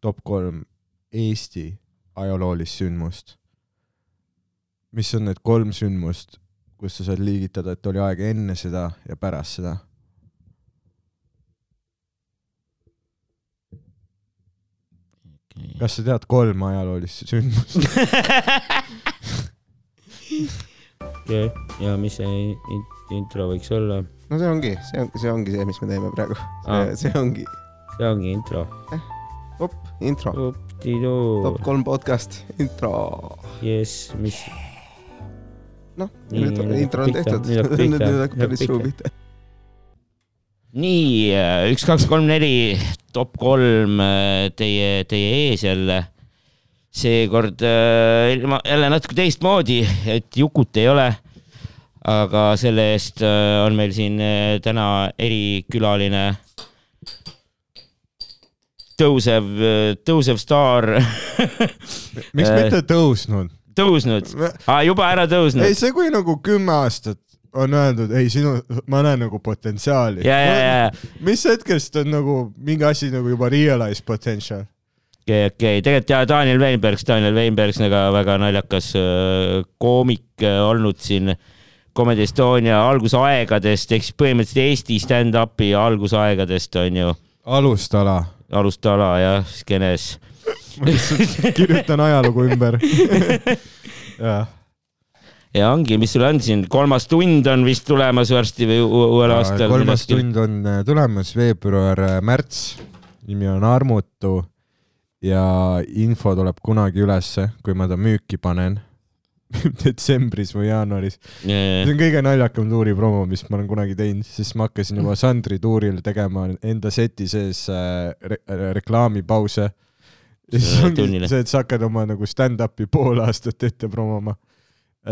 top kolm Eesti ajaloolist sündmust. mis on need kolm sündmust, kus sa saad liigitada, et oli aeg enne seda ja pärast seda? kas sa tead kolm ajaloolist sündmust? okei, ja mis see in- intro võiks olla? no see ongi, see on, see ongi see, mis me teeme praegu. See ongi see ongi intro. op, intro, top, kolm podcast, intro. jess, mis, noh, nüüd on intro on tehtud, nüüd hakkab nüüd päris suu pihta. nii, üks, kaks, kolm, neli, top kolm äh, teie, teie ees jälle. seekord äh, ilma- jälle natuke teistmoodi, et Jukut ei ole. aga selle eest äh, on meil siin äh, täna erikülaline. tõusev, tõusev staar, miks Äh. mitte tõusnud? tõusnud, juba ära ei, tõusnud. see kui nagu kümme aastat on öeldud, ei sinu, ma näen nagu potentsiaali. ja, ja, ja, mis hetkest on nagu mingi asi nagu juba realize potential? okei, okei, tegelikult ja Daniel Weinbergs, Daniel Weinbergs väga, väga naljakas äh, koomik äh, olnud siin Comedy Estonia algusaegadest ehk siis põhimõtteliselt Eesti stand-up'i algusaegadest on ju alustala. Alustala jah, skeenes. kirjutan ajalugu ümber. jah, ja ongi, mis sul on siin, kolmas tund on vist tulemas varsti või uuel aastal. kolmas tund on äh, tulemas, veebruar, märts, nimi on Armutu ja info tuleb kunagi ülesse, kui ma ta müüki panen detsembris või jaanuaris. see on kõige naljakam tuuri promo, mis ma olen kunagi teinud, sest ma hakkasin juba Sandri tuuril tegema enda seti sees äh, re reklaamipause. ja siis ongi see, et sa hakkad oma nagu stand-up'i pool aastat ette promoma.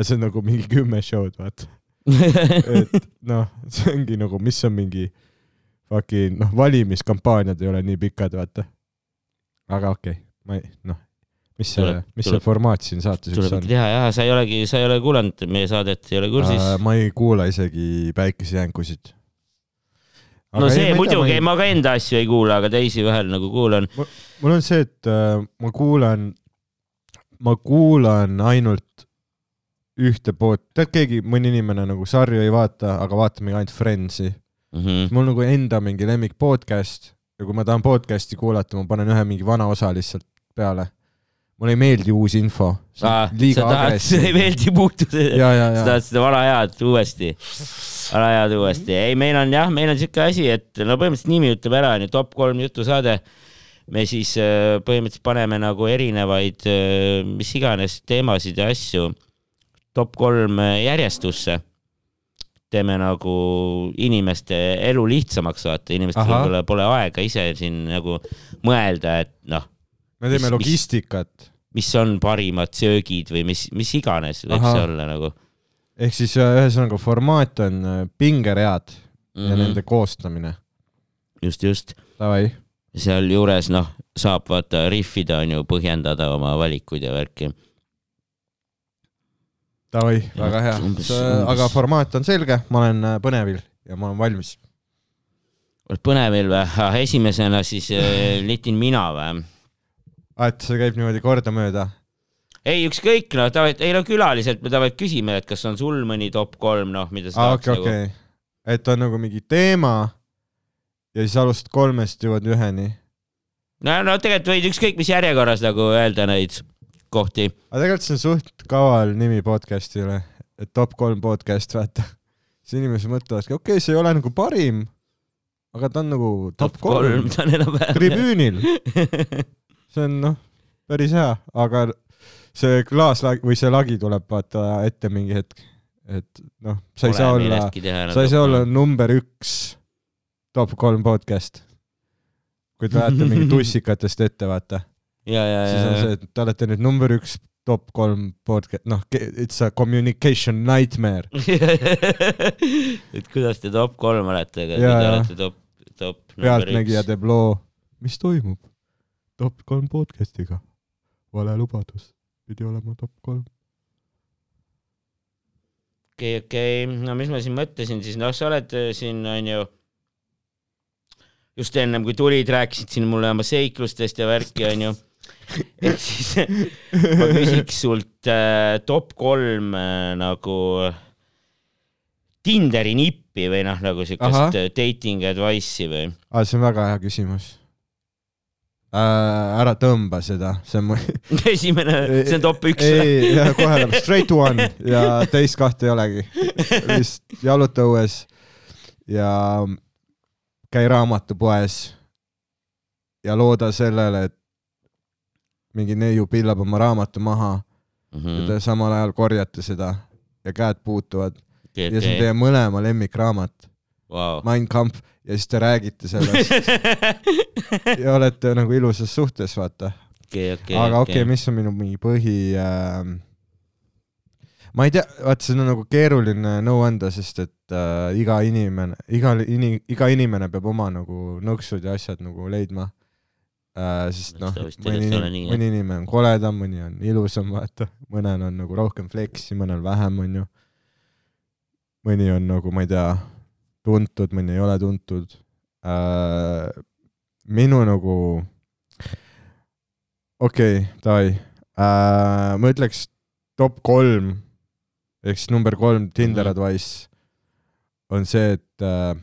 see on nagu mingi kümme show'd, vaata. et noh, see ongi nagu, mis on mingi fucking noh, valimiskampaaniad ei ole nii pikad, vaata. aga okei okay,, ma ei, noh, mis see Tuleb-, mis tuleb- see formaat siin saates üldse tuleb on ikka? teha jah, sa ei olegi, sa ei ole kuulanud meie saadet, ei ole kursis. Äh, ma ei kuula isegi päikesejänkusid. no see muidugi, ma ka enda asju ei kuula, aga teisi vahel nagu kuulan. mul on see, et äh, ma kuulan, ma kuulan ainult ühte poolt, tead keegi, mõni inimene nagu sarju ei vaata, aga vaatab mingi ainult Friendsi. Mhm. mul nagu enda mingi lemmik podcast ja kui ma tahan podcast'i kuulata, ma panen ühe mingi vana osa lihtsalt peale. Mulle ei meeldi uus info. sa liiga tahad, ei agressiivne. meeldi ja, sa tahad seda vana head uuesti, vana head uuesti. ei, meil on jah, meil on siuke asi, et no põhimõtteliselt nimi ütleb ära, onju, top kolm jutusaade. me siis äh, põhimõtteliselt paneme nagu erinevaid, mis iganes teemasid ja asju top kolm äh, järjestusse. teeme nagu inimeste elu lihtsamaks, vaata, inimestel võib-olla pole aega ise siin nagu mõelda, et noh, me teeme mis- logistikat. mis on parimad söögid või mis, mis iganes võib Ahah. see olla nagu ehk siis äh, ühesõnaga formaat on äh, pingeread mm mm. ja nende koostamine. just, just. Davai, sealjuures noh, saab vaata rihvida on ju, põhjendada oma valikuid ja värki. davai, väga hea umbes-. aga formaat on selge, ma olen äh, põnevil ja ma olen valmis. põnevil või? esimesena siis litin mina või? Et see käib niimoodi kordamööda? ei, ükskõik noh, tavaliselt, ei no külaliselt me tavaliselt küsime, et kas on sul mõni top kolm, noh, mida sa aa, tahaks okei, okei. et on nagu mingi teema ja siis alustad kolmest, jõuad üheni. no, no tegelikult võid ükskõik mis järjekorras nagu öelda neid kohti. aga tegelikult see on suht kaval nimi podcast'ile, et top kolm podcast, vaata. siis inimesed mõtlevadki, okei okay,, see ei ole nagu parim, aga ta on nagu top kolm, ta on enam-vähem. tribüünil. see on noh, päris hea, aga see klaaslagi või see lagi tuleb vaata ette mingi hetk. et noh, sa ei saa olla, sa ei saa olla number üks top kolm podcast. kui te lähete mingi tussikatest ette, vaata, siis on see, et te olete nüüd number üks top kolm podcast, noh, it's a communication nightmare. et kuidas te top kolm olete, aga te olete top, top. pealtnägija teeb loo, mis toimub top kolm podcast'iga. vale lubadus, pidi olema top kolm. okei, okei, no mis ma siin mõtlesin siis, noh, sa oled äh, siin onju just ennem kui tulid, rääkisid siin mulle oma seiklustest ja värki, onju. et siis ma küsiks sult äh, top kolm äh, nagu Tinderi nippi või noh, nagu siukest äh, dating advice'i või? aa, see on väga hea küsimus äh,. Ära tõmba seda, see on mu esimene, see on top üks. ei, kohe tuleb straight one ja teist kahte ei olegi. lihtsalt jaluta õues ja käi raamatupoes ja looda sellele, et mingi neiu pillab oma raamatu maha ja Mhm. te samal ajal korjate seda ja käed puutuvad ja see on teie mõlema lemmikraamat, Vau. Mein Kampf ja siis te räägite sellest ja olete nagu ilusas suhtes, vaata. okei, okei, aga okei okay,, mis on minu mingi põhi äh.... ma ei tea, vaata, see on nagu keeruline nõu anda, sest et äh, iga inimene, igal ini-, iga inimene peab oma nagu nõksud ja asjad nagu leidma äh,. sest noh mõni mõni inimene on koledam, mõni on ilusam, vaata, mõnel on nagu rohkem fleksi, mõnel vähem, onju. mõni on nagu, ma ei tea, tuntud, mõni ei ole tuntud äh,. minu nagu okei okay,, davai äh,. ma ütleks top kolm ehk siis number kolm Tinder Mhm. advice on see, et äh,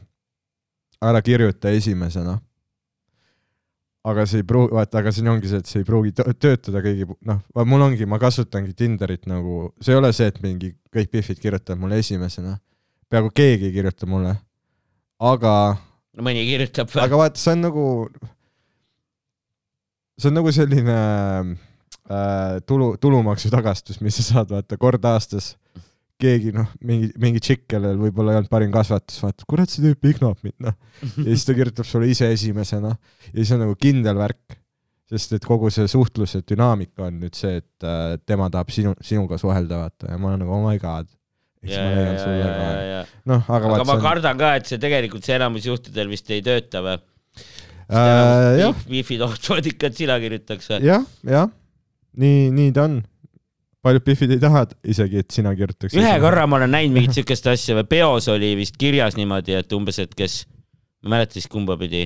ära kirjuta esimesena. aga see ei pruugi, vaata, aga siin ongi see, et see ei pruugi tö- töötada kõigi, noh, mul ongi, ma kasutangi Tinderit nagu, see ei ole see, et mingi kõik pihvid kirjutavad mulle esimesena. peaaegu keegi ei kirjuta mulle. Aga mõni kirjutab aga vaata, see on nagu, see on nagu selline äh, tulu, tulumaksu tagastus, mis sa saad vaata kord aastas. keegi noh, mingi, mingi tšikk, kellel võib-olla ei olnud parim kasvatus, vaatab, kurat, see tüüp ignab mind, noh. ja siis ta kirjutab sulle ise esimesena ja siis on nagu kindel värk. sest et kogu see suhtluse dünaamika on nüüd see, et äh, tema tahab sinu, sinuga suhelda, vaata, ja ma olen nagu oh my god. Eks ma leian sulle ka. noh, aga aga vaata ma on kardan ka, et see tegelikult see enamus juhtudel vist ei tööta või? äh, Wi-Fi tohtuvad ikka, et sina kirjutaks või? jah, jah, nii, nii ta on. paljud pihvid ei taha isegi, et sina kirjutaks. ühe korra ma olen näinud mingit siukest asja või peos oli vist kirjas niimoodi, et umbes, et kes, ma ei mäleta siis kumba pidi,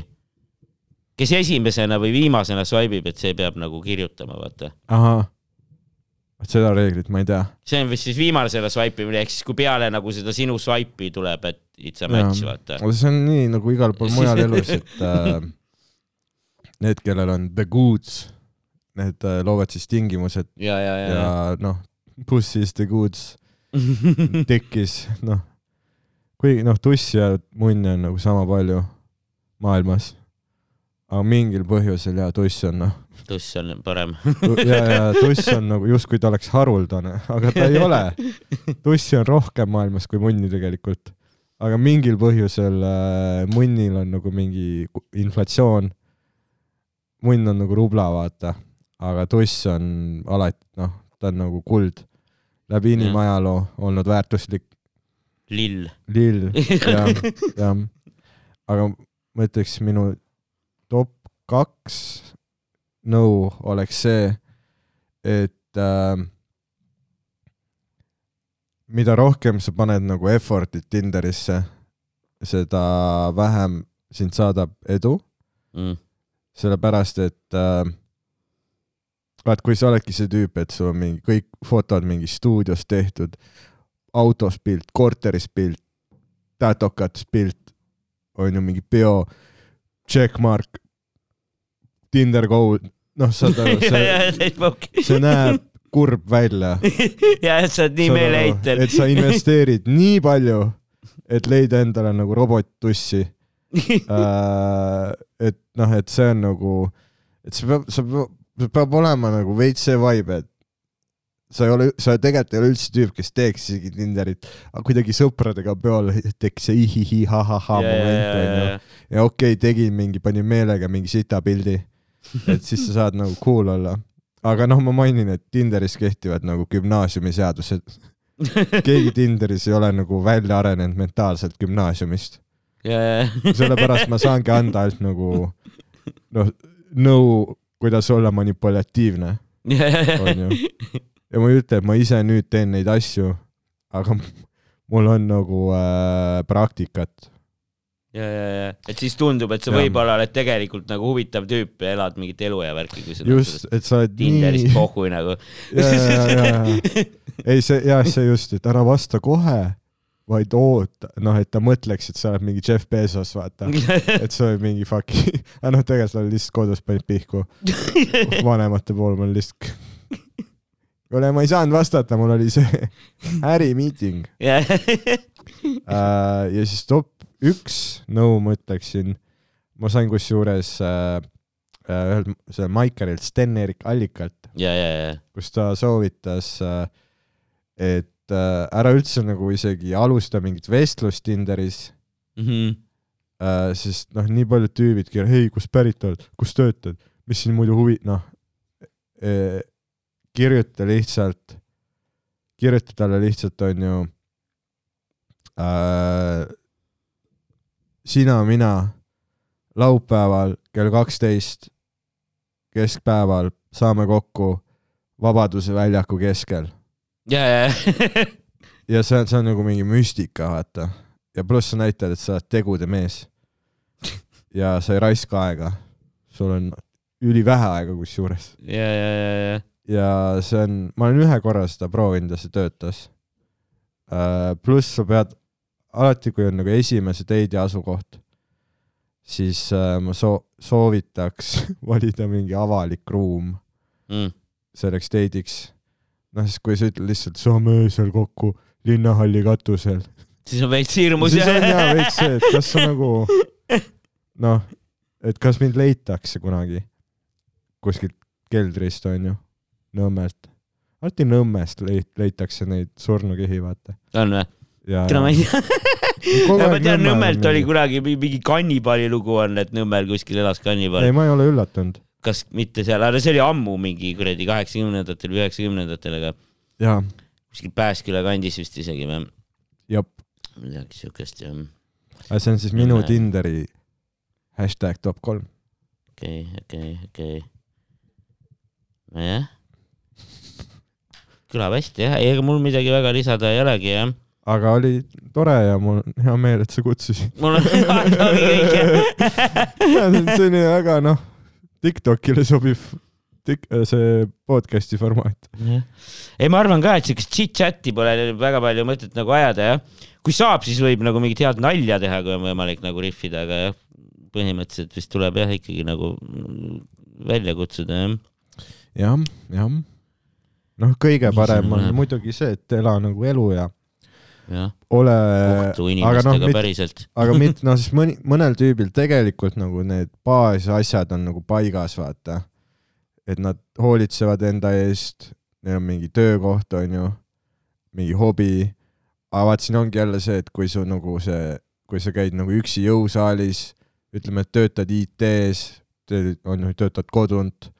kes esimesena või viimasena swipe ib, et see peab nagu kirjutama, vaata. ahah, seda reeglit ma ei tea. see on vist siis viimasena swipe imine, ehk siis kui peale nagu seda sinu swipe'i tuleb, et it's a match, vaata. see on nii nagu igal pool mujal elus, et äh, need, kellel on the goods, need äh, loovad siis tingimused ja, ja, ja, ja noh, pussy is the goods, tekkis, noh, kuigi noh, tussi ja munni on nagu sama palju maailmas. Aga mingil põhjusel ja tuss on noh, tuss on parem. ja, ja tuss on nagu justkui ta oleks haruldane, aga ta ei ole. tussi on rohkem maailmas kui munni tegelikult. aga mingil põhjusel äh, munnil on nagu mingi inflatsioon. munn on nagu rubla, vaata, aga tuss on alati, noh, ta on nagu kuld. läbi inimajaloo olnud väärtuslik lill. lill ja, ja aga ma ütleks, minu kaks nõu oleks see, et äh, mida rohkem sa paned nagu effort'it Tinderisse, seda vähem sind saadab edu, Mm. sellepärast et äh, vaat kui sa oledki see tüüp, et sul on mingi kõik fotod mingi stuudios tehtud, autos pilt, korteris pilt, tätokates pilt, on ju mingi peo, checkmark, Tinder goal, noh, saad aru, see, see näeb kurb välja. ja, et sa oled nii meeleheitel. et sa investeerid nii palju, et leida endale nagu robot-tussi äh,. et noh, et see on nagu, et see peab, see peab, see peab olema nagu veits see vibe, et sa ei ole, sa tegelikult ei ole üldse tüüp, kes teeks isegi Tinderit, aga kuidagi sõpradega peol tekkis see ihihi ha-ha-ha moment onju. ja okei okay,, tegin mingi, panin meelega mingi sita pildi, et siis sa saad nagu cool olla. aga noh, ma mainin, et Tinderis kehtivad nagu gümnaasiumiseadused. keegi Tinderis ei ole nagu välja arenenud mentaalselt gümnaasiumist. sellepärast ma saangi anda ainult nagu noh, nõu, kuidas olla manipulatiivne, onju. ja ma ei ütle, et ma ise nüüd teen neid asju, aga mul on nagu äh, praktikat ja, ja, ja, et siis tundub, et sa võib-olla oled tegelikult nagu huvitav tüüp ja elad mingit elu ja värki, kui sa just, et sa oled Tinderist nii, pohhui nagu. ei see jah, see just, et ära vasta kohe, vaid oota, noh, et ta mõtleks, et sa oled mingi Jeff Bezos, vaata, et sa oled mingi fucking, aga noh, tegelikult sa oled lihtsalt kodus panid pihku, vanemate pool ma lihtsalt kuule, ma ei saanud vastata, mul oli see ärimiiting jah, äh, ja siis top üks nõu ma ütleksin, ma sain kusjuures äh, äh, ühelt sellelt Maikerilt Sten-Erik Allikalt, ja, ja, ja, kus ta soovitas, et äh, ära üldse nagu isegi alusta mingit vestlust Tinderis, Mhm. sest noh, nii paljud tüübid kirjutavad, hei, kust pärit oled, kus töötad, mis sind muidu huvi, noh, kirjuta lihtsalt, kirjuta talle lihtsalt, onju äh,, sina, mina, laupäeval kell kaksteist keskpäeval saame kokku Vabaduse väljaku keskel ja, ja, ja, ja see on, see on nagu mingi müstika, vaata. ja pluss sa näitad, et sa oled tegude mees. ja sa ei raiska aega. sul on ülivähe aega kusjuures. ja, ja, ja, ja, ja see on, ma olen ühe korra seda proovinud ja see töötas. pluss sa pead, alati kui on nagu esimese date'i asukoht, siis äh, ma soo-, soovitaks valida mingi avalik ruum mm.. selleks date'iks. noh, siis kui sa ütled lihtsalt saame öösel kokku linnahalli katusel, siis on veits hirmus siis on jaa veits see, et kas sa nagu noh, et kas mind leitakse kunagi kuskilt keldrist onju, Nõmmelt. alati Nõmmest leit-, leitakse neid surnukehi, vaata. on või? ja, tere, ma ei tea. Kogu ma tean, Nõmmelt oli kunagi mi- mingi kannibali lugu on, et Nõmmel kuskil elas kannibal ei,. ma ei ole üllatunud. kas mitte seal, aga see oli ammu mingi kuradi kaheksakümnendatel või üheksakümnendatel, aga jaa, kuskil Pääsküla kandis vist isegi või jep. midagi siukest jah. aga see on siis minu Nõmme. Tinderi hashtag top kolm. okei, okei, okei. nojah. kõlab hästi jah, ega mul midagi väga lisada ei olegi jah. Aga oli tore ja mul on hea meel, et sa kutsusid. mul on kõik see on selline väga noh, Tiktokile sobiv tik-, see podcast'i formaat. jah. ei, ma arvan ka, et siukest chit-chat'i pole väga palju mõtet nagu ajada jah. kui saab, siis võib nagu mingit head nalja teha, kui on võimalik nagu rihvida, aga jah, põhimõtteliselt vist tuleb jah ikkagi nagu välja kutsuda jah. jah, jah. noh, kõige parem on läheb. muidugi see, et ela nagu elu ja ole, aga noh, aga mitte, noh siis mõni, mõnel tüübil tegelikult nagu need baasasjad on nagu paigas, vaata. et nad hoolitsevad enda eest, neil on mingi töökoht, onju, mingi hobi. aga vaat siin ongi jälle see, et kui su nagu see, kui sa käid nagu üksi jõusaalis, ütleme, et töötad IT-s, on ju, töötad kodunt,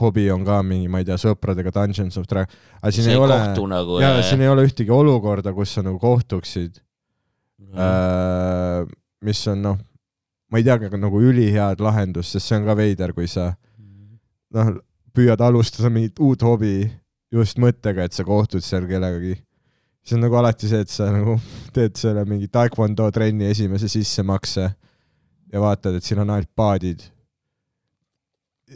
hobi on ka mingi, ma ei tea, sõpradega Dungeons of Dragons, aga siin see ei ei ole, nagu. jaa, siin ei ole ühtegi olukorda, kus sa nagu kohtuksid äh,, mis on noh, ma ei tea, nagu ülihead lahendust, sest see on ka veider, kui sa noh, püüad alustada mingit uut hobi just mõttega, et sa kohtud seal kellegagi. see on nagu alati see, et sa nagu teed selle mingi taekwondo trenni esimese sissemakse ja vaatad, et siin on ainult paadid.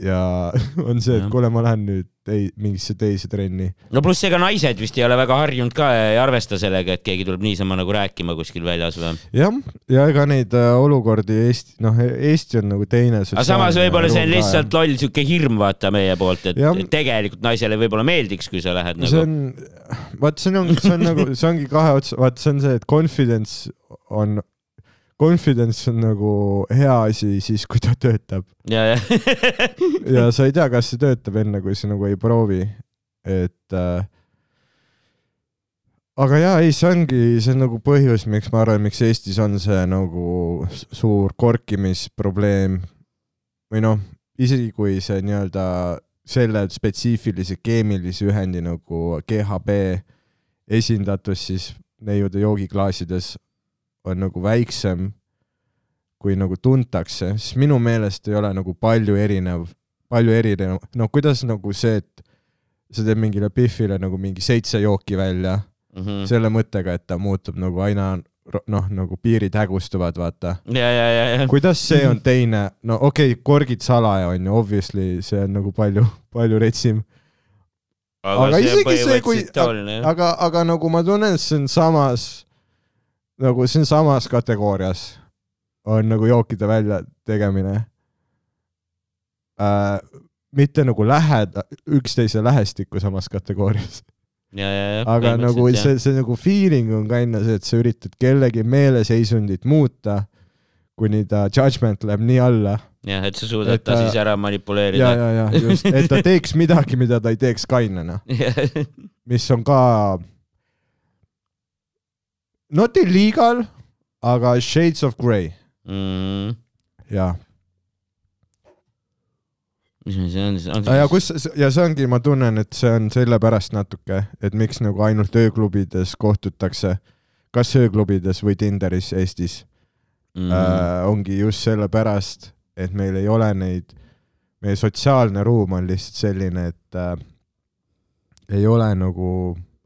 Ja on see, et kuule, ma lähen nüüd tei-, mingisse teise trenni. no pluss ega naised vist ei ole väga harjunud ka ja ei arvesta sellega, et keegi tuleb niisama nagu rääkima kuskil väljas või. jah, ja ega neid äh, olukordi Eesti, noh, Eesti on nagu teine. aga samas võib-olla see on lihtsalt loll siuke hirm, vaata meie poolt, et et tegelikult naisele võib-olla meeldiks, kui sa lähed see nagu. on, vaat see on, see on nagu, see ongi kahe otsa, vaat see on see, et confidence on, confidence on nagu hea asi siis, kui ta töötab. Ja, ja. Ja sa ei tea, kas see töötab enne, kui sa nagu ei proovi, et äh, aga jaa, ei, see ongi, see on nagu põhjus, miks ma arvan, miks Eestis on see nagu suur korkimisprobleem. Või noh, isegi kui see nii-öelda selle spetsiifilise keemilise ühendi nagu GHB esindatus siis neiude joogiklaasides on nagu väiksem, kui nagu tuntakse, siis minu meelest ei ole nagu palju erinev, palju erinev, no kuidas nagu see, et sa teed mingile Biffile nagu mingi seitse jooki välja Mhm. selle mõttega, et ta muutub nagu aina noh, nagu piirid hägustuvad, vaata. kuidas see on teine, no okei okay,, korgid salaja on ju, obviously see on nagu palju, palju retsim, aga isegi see, kui- aga, aga nagu ma tunnen, et see on samas, nagu see on samas kategoorias, on nagu jookide välja tegemine äh,. mitte nagu läheda, üksteise lähestikku samas kategoorias, ja, ja, ja. aga nagu see, see nagu feeling on ka enne see, et sa üritad kellegi meeleseisundit muuta, kuni ta judgment läheb nii alla jah, et sa suudad et ta ta- siis ära ja, manipuleerida. ja, ja just, et ta teeks midagi, mida ta ei teeks kainena, mis on ka not illegal, aga shades of grey. Mm, ja, mis meil see on siis? ja kus ja see ongi, ma tunnen, et see on sellepärast natuke, et miks nagu ainult ööklubides kohtutakse, kas ööklubides või Tinderis Eestis. Mm, äh, ongi just sellepärast, et meil ei ole neid, meie sotsiaalne ruum on lihtsalt selline, et äh, ei ole nagu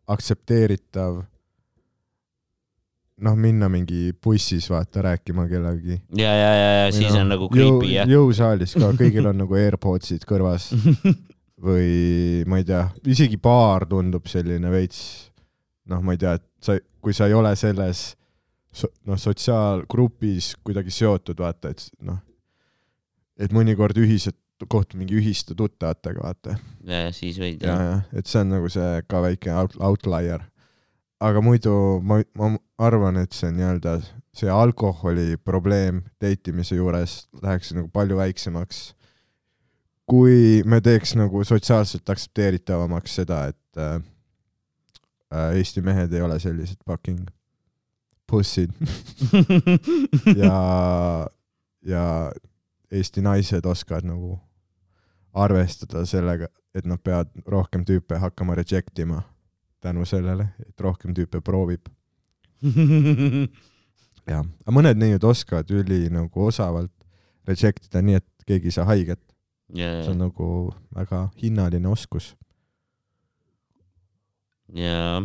aktsepteeritav noh, minna mingi bussis vaata rääkima kellegagi. ja, ja, ja, ja siis on nagu creepy jah. jõusaalis ka, kõigil on nagu AirPodsid kõrvas või ma ei tea, isegi baar tundub selline veits noh, ma ei tea, et sa, kui sa ei ole selles so, noh, sotsiaalgrupis kuidagi seotud, vaata, et noh, et mõnikord ühised, kohtud mingi ühiste tuttavatega, vaata. ja, ja siis võid ja, ja, et see on nagu see ka väike out, outlier. Aga muidu ma, ma arvan, et see nii-öelda see alkoholi probleem date imise juures läheks nagu palju väiksemaks, kui me teeks nagu sotsiaalselt aktsepteeritavamaks seda, et äh, äh, Eesti mehed ei ole sellised fucking pussid. Ja, ja Eesti naised oskavad nagu arvestada sellega, et nad peavad rohkem tüüpe hakkama reject ima tänu sellele, et rohkem tüüpe proovib. jah, aga mõned neiud oskavad üli nagu osavalt reject ida nii, et keegi ei saa haiget. ja, see on nagu väga hinnaline oskus. ja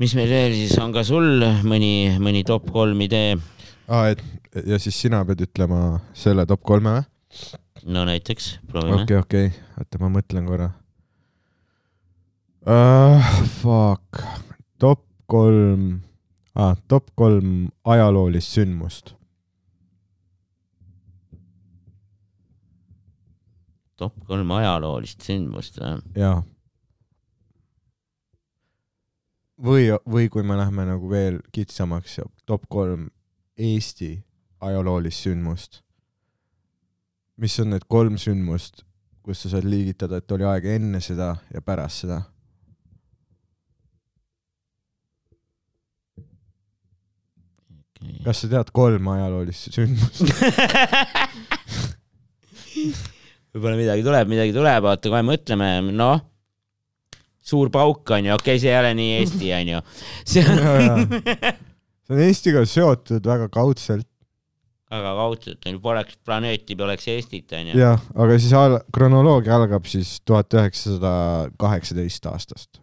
mis meil veel siis on ka sul mõni, mõni top kolm idee? aa, et ja siis sina pead ütlema selle top kolme või? no näiteks, proovime. okei, okei, oota, ma mõtlen korra uh,. Fuck, top kolm ah,, top kolm ajaloolist sündmust. top kolm ajaloolist sündmust või? jaa. või, või kui me läheme nagu veel kitsamaks, top kolm Eesti ajaloolist sündmust. mis on need kolm sündmust, kus sa saad liigitada, et oli aeg enne seda ja pärast seda? Kas sa tead kolm ajaloolist sündmust? võib-olla midagi tuleb, midagi tuleb, oota kohe mõtleme, noh. suur pauk on ju, okei okay,, see ei ole nii Eesti on ju. see on see on Eestiga seotud väga kaudselt väga kaudselt, poleks planeeti, poleks Eestit on ju. jah, aga siis al-, kronoloogia algab siis tuhat üheksasada kaheksateist aastast.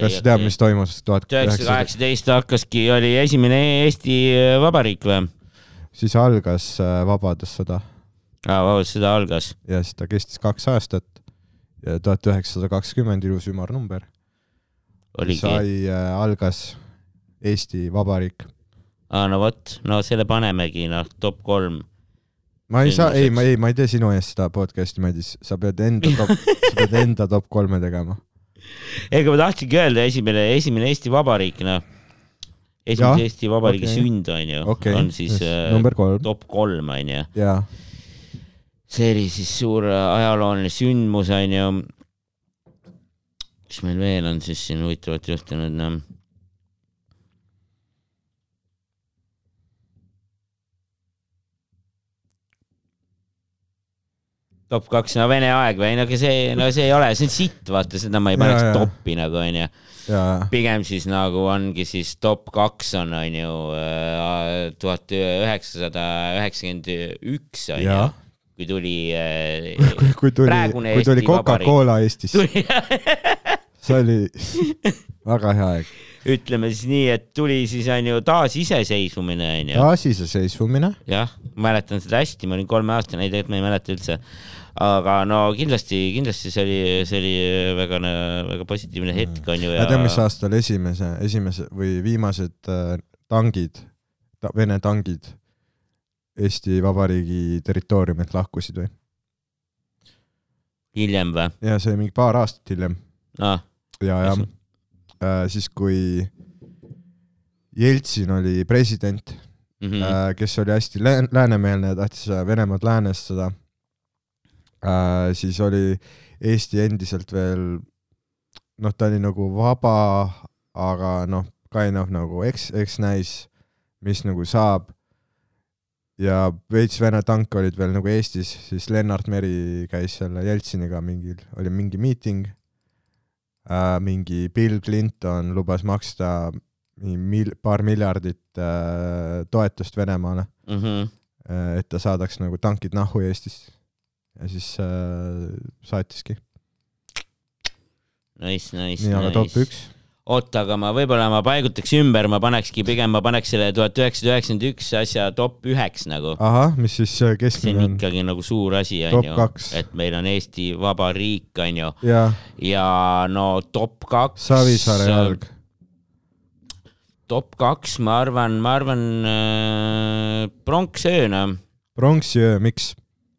Kas sa tead, mis toimus tuhat üheksasada kaheksateist hakkaski, oli esimene Eesti Vabariik või? siis algas äh, Vabadussõda aa, vabandust, sõda algas. ja siis ta kestis kaks aastat ja tuhat üheksasada kakskümmend ilus ümarnumber sai äh,, algas Eesti Vabariik. aa, no vot, no selle panemegi, noh, top kolm. ma ei saa, ei, ma ei, ma ei tee sinu eest seda podcast'i, Madis, sa pead enda top, sa pead enda top kolme tegema. Ega ma tahtsingi öelda esimene, esimene Eesti Vabariik, noh. esimese Jah, Eesti Vabariigi okei. sünd on ju okei on siis äh, number kolm top kolm on ju. see oli siis suur äh, ajalooline sündmus on ju. mis meil veel on siis siin huvitavat juhtunud, noh. Top kaks, no Vene aeg või, no aga see, no see ei ole, see on sitt, vaata, seda ma ei paneks Jaa, jaa. top'i nagu onju. pigem siis nagu ongi siis top kaks on onju tuhat üheksasada üheksakümmend üks onju kui tuli äh, kui tuli, kui tuli. Coca-Cola Eestis, tuli see oli väga hea aeg. Ütleme siis nii, et tuli siis onju taasiseseisvumine onju. taasiseseisvumine, jah, mäletan seda hästi, ma olin kolmeaastane, ei tegelikult ma ei mäleta üldse. aga no kindlasti, kindlasti see oli, see oli väga, väga positiivne hetk onju ma ja tean, mis aastal esimese, esimese või viimased äh, tangid, Vene tangid Eesti Vabariigi territooriumilt lahkusid või? hiljem või? ja see mingi paar aastat hiljem ah,. ja, ja äh, siis, kui Jeltsin oli president Mm mm., -hmm. äh, kes oli hästi lään- läänemeelne ja tahtis äh, Venemaad läänestada äh,, siis oli Eesti endiselt veel, noh, ta oli nagu vaba, aga noh, kind of nagu eks, eks näis, mis nagu saab. ja veits Vene tanke olid veel nagu Eestis, siis Lennart Meri käis seal Jeltsiniga mingil, oli mingi miiting äh,. mingi Bill Clinton lubas maksta mil-, paar miljardit äh, toetust Venemaale, Mm -hmm. et ta saadaks nagu tankid nahhu Eestist. ja siis äh, saatiski, Nice, nice, nii, aga top nice. üks. oota, aga ma võib-olla ma paigutaks ümber, ma panekski pigem, ma paneks selle tuhat üheksasada üheksakümmend üks asja top üheks nagu. ahah, mis siis äh, see keskmine on on? ikkagi nagu suur asi onju et meil on Eesti Vabariik onju ja no top kaks. Savisaare jalg. top kaks, ma arvan, ma arvan äh, pronksöö noh, pronksiöö, miks?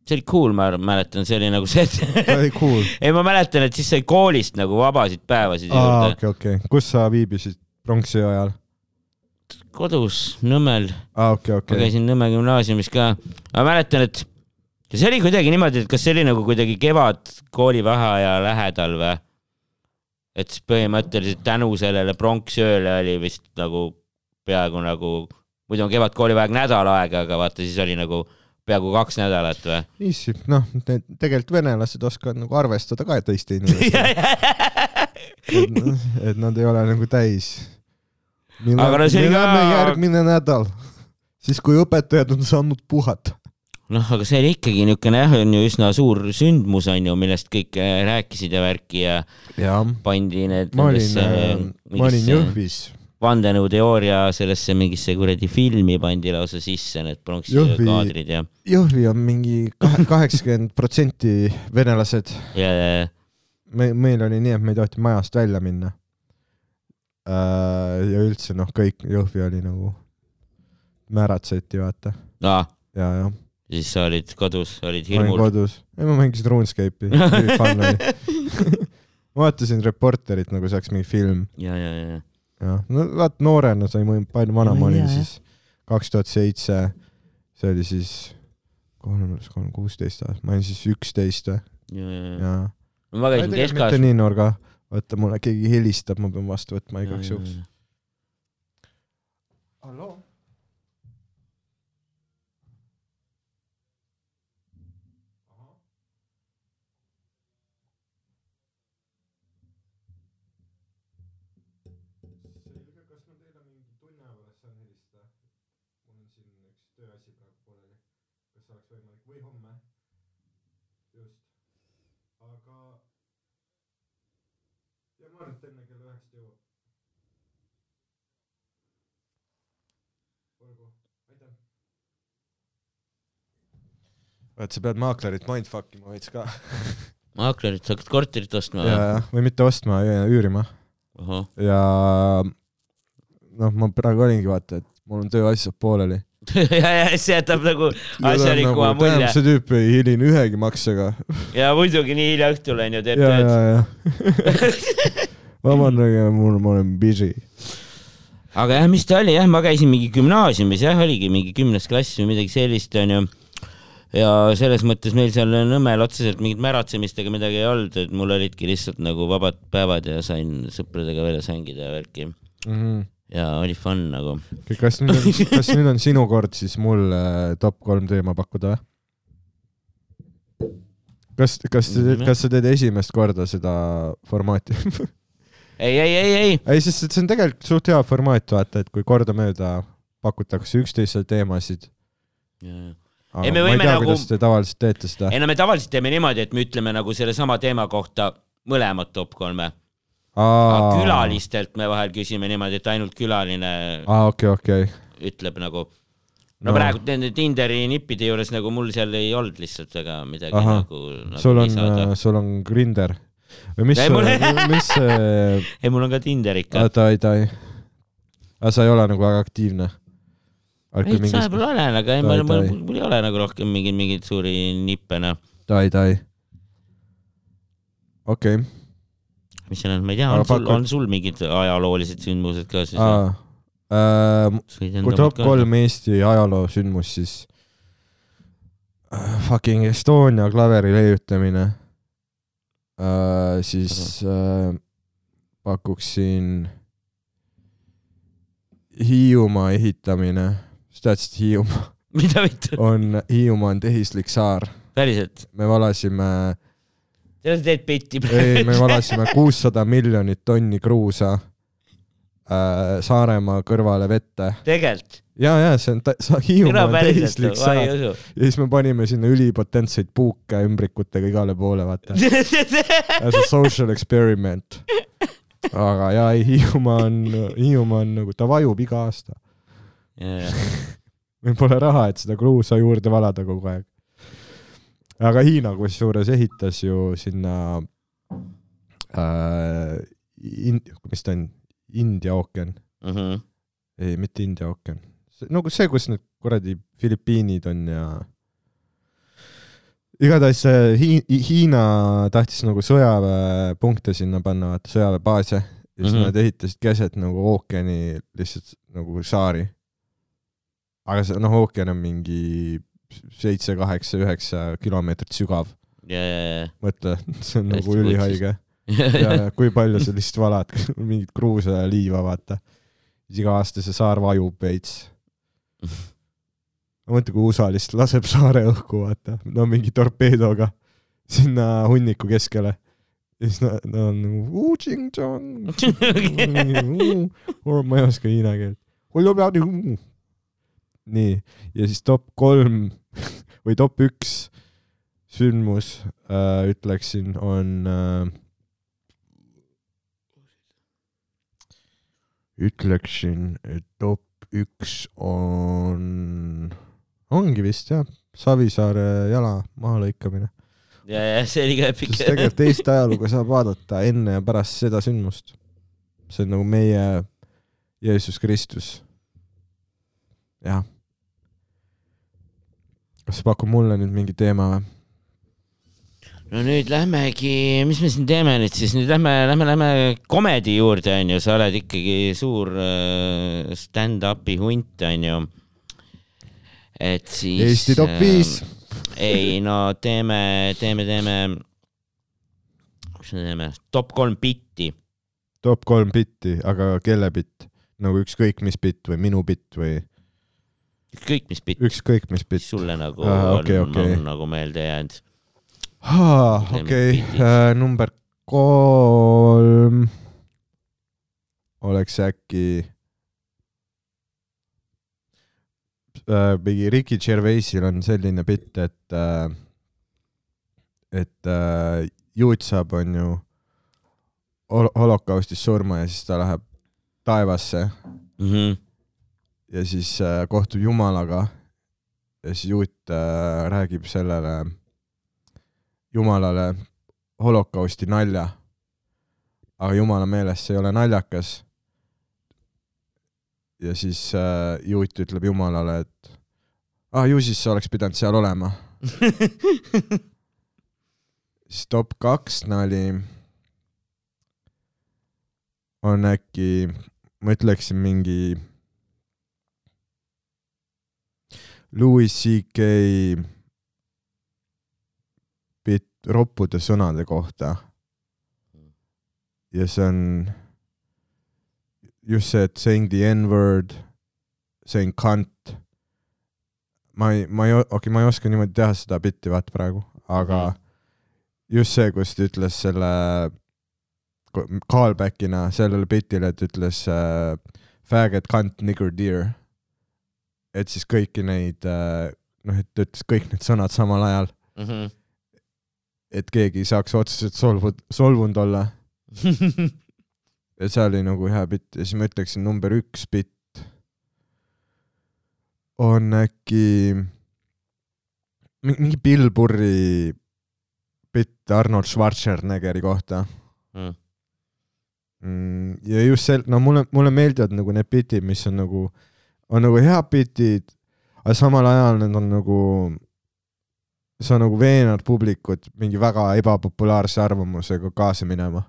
See oli cool, ma mäletan, see oli nagu see, et oli cool. ei, ma mäletan, et siis sai koolist nagu vabasid päevasid aa, juurde. okei, okei. kus sa viibisid pronksiöö ajal? kodus Nõmmel, aa, okei, ma okei. käisin Nõmme gümnaasiumis ka, ma mäletan, et see oli kuidagi niimoodi, et kas see oli nagu kuidagi kevad koolivaheaja lähedal või? et siis põhimõtteliselt tänu sellele pronksööle oli vist nagu peaaegu nagu, muidu on kevadkoolivaheaeg nädal aega, aga vaata siis oli nagu peaaegu kaks nädalat või? niiviisi, noh, tegelikult venelased oskavad nagu arvestada ka teiste inimestega, et, et nad ei ole nagu täis. Aga no see ka- järgmine nädal, siis kui õpetajad on saanud puhata. noh, aga see oli ikkagi niisugune jah, on ju üsna suur sündmus on ju, millest kõik äh, rääkisid ja värki ja jah, pandi need ma olin, nendesse ma olin Jõhvis, vandenõuteooria sellesse mingisse kuradi filmi pandi lausa sisse need pronksi Jõhvi- kaadrid ja, Jõhvi on mingi kaheksakümmend protsenti venelased. ja, ja, me, meil oli nii, et me ei tohtinud majast välja minna. ja üldse noh, kõik Jõhvi oli nagu märatseti, vaata. ja, ja, ja siis sa olid kodus, olid hirmul. kodus, ei ma mängisin RuneScape'i ma vaatasin Reporterit nagu see oleks mingi film, ja, ja, ja, jah, no vaat noorena sai mõni, palju vana ma olin siis, kaks tuhat seitse, see oli siis kolm, kolm, kuusteist aastat, ma olin siis üksteist või, ja, ja, ja. jaa. ma käisin mitte keskajas. nii noor ka, vaata mulle keegi helistab, ma pean vastu võtma igaks juhuks. halloo? Vaat sa pead maaklerit mindfuck ima veits ka. maaklerit, sa hakkad korterit ostma või?, või mitte ostma, üürima ja noh, ma praegu olingi vaata, et mul on tööasjad pooleli. ja, ja see jätab nagu asjalikuma mulje tähendab, see tüüp ei hiline ühegi maksega. ja muidugi nii hilja õhtul onju teeb tööd vabandage, mul, ma olen busy. aga jah, mis ta oli jah, ma käisin mingi gümnaasiumis jah, oligi mingi kümnes klass või midagi sellist onju. Ja selles mõttes meil seal Nõmmel otseselt mingit märatsemist ega midagi ei olnud, et mul olidki lihtsalt nagu vabad päevad ja sain sõpradega väljas hängida ja värki ja oli fun nagu. kas nüüd on, kas nüüd on sinu kord siis mul äh, top kolm teema pakkuda või? kas, kas, Mhm. kas sa teed esimest korda seda formaati? ei, ei, ei, ei, ei, sest see on tegelikult suht hea formaat, vaata, et kui kordamööda pakutakse üksteisele teemasid. Ei, me ei võime tea, nagu- kuidas te tavaliselt teete seda. ei no me tavaliselt teeme niimoodi, et me ütleme nagu sellesama teema kohta mõlemad top kolme. külalistelt me vahel küsime niimoodi, et ainult külaline aa, okei, okei. ütleb nagu. No. no praegu nende Tinderi nippide juures nagu mul seal ei olnud lihtsalt väga midagi Ahah. nagu, nagu sul on lisada., sul on Grinder või mis Ei,, mul- mis see, ei, mul on ka Tinder ikka. oota, oota, aga sa ei ole nagu väga aktiivne? Veits vahepeal olen, aga ei, mul, mul, mul ei ole nagu rohkem mingeid, mingeid suuri nippe, noh. tai, tai. okei, mis seal on, ma ei tea, Aga on sul, pakud- on sul mingid ajaloolised sündmused ka siis? aa. kui top kolm Eesti ajaloosündmust, siis äh, fucking Estonia klaveri leiutamine äh,, siis äh, pakuksin Hiiumaa ehitamine, sa teadsid, Hiiumaa mida vittu, on, Hiiumaa on tehislik saar, päriselt? me valasime, sa teed petti ei, me praegu. valasime kuussada miljonit tonni kruusa äh, Saaremaa kõrvale vette tegelikult? ja, ja see on, Hiiumaa on tehislik ei saar ja siis me panime sinna ülipotentseid puuke ümbrikutega igale poole, vaata. As a social experiment. aga ja ei, Hiiumaa on, Hiiumaa on nagu, ta vajub iga aasta. meil pole raha, et seda kruusa juurde valada kogu aeg. aga Hiina kusjuures ehitas ju sinna äh,, mis ta on, India ookean, Mhm. ei mitte India ookean, nagu see, kus need kuradi Filipiinid on ja igatahes see Hi- Hiina tahtis nagu sõjaväepunkte sinna panna, vaata sõjaväebaase ja siis mm. -hmm. nad ehitasid keset nagu ookeani lihtsalt nagu saari. Aga see noh, ookean on mingi seitse, kaheksa, üheksa kilomeetrit sügav, mõtle, see on nagu ülihaige ja, kui palju sa lihtsalt valad mingit kruusa ja liiva, vaata. siis iga aasta see saar vajub veits. ma mõtlen, kui USA lihtsalt laseb saare õhku, vaata, no mingi torpeedoga sinna hunniku keskele. ja siis nad nad on nagu ma ei oska hiina keelt. nii, ja siis top kolm või top üks sündmus äh, ütleksin, on äh, ütleksin, et top üks on, ongi vist jah, Savisaare jala mahalõikamine. ja, ja see oli ka epic tegelikult Eesti ajalugu saab vaadata enne ja pärast seda sündmust. see on nagu meie Jeesus Kristus. jah. Kas sa pakud mulle nüüd mingi teema või? no nüüd lähmegi, mis me siin teeme nüüd siis, nüüd lähme, lähme, lähme komedi juurde onju, sa oled ikkagi suur äh, stand-up'i hunt onju. et siis. Eesti top viis.. ei no teeme, teeme, teeme, mis me teeme, top kolm bitti. top kolm bitti, aga kelle bitt? nagu ükskõik mis bitt või minu bitt või ükskõik mis bitt, ükskõik mis bitt? sulle nagu Aa, on, okei, okei. on nagu meelde jäänud. okei okay., number kolm oleks äkki äh, mingi Ricky Gervaisil on selline bitt, et äh, et äh, juut saab, onju, hol- holokaustis surma ja siis ta läheb taevasse Mhm. Ja siis äh, kohtub Jumalaga ja siis juut äh, räägib sellele Jumalale holokausti nalja. aga Jumala meelest see ei ole naljakas. ja siis äh, juut ütleb Jumalale, et ah ju siis sa oleks pidanud seal olema. siis top kaks nali on äkki, ma ütleksin mingi Louis CK bitt roppude sõnade kohta. ja see on just see, et saying the n-word, saying cunt. ma ei, ma ei, okei okay,, ma ei oska niimoodi teha seda bitti vaata praegu, aga Mhm. just see, kus ta ütles selle callback'ina sellele bitile, et ütles äh, faggot, cunt, nigger, deer. Et siis kõiki neid äh, noh, et ta ütles kõik need sõnad samal ajal, et keegi ei saaks otseselt solvu-, solvunud olla. ja see oli nagu hea bitt ja siis ma ütleksin number üks bitt on äkki mi- mingi Bill Burri bitt Arnold Schwarzeneggeri kohta Mm. mm,. ja just sel-, no mulle, mulle meeldivad nagu need bitid, mis on nagu, on nagu head bitid, aga samal ajal need on nagu, sa nagu veenad publikut mingi väga ebapopulaarse arvamusega kaasa minema.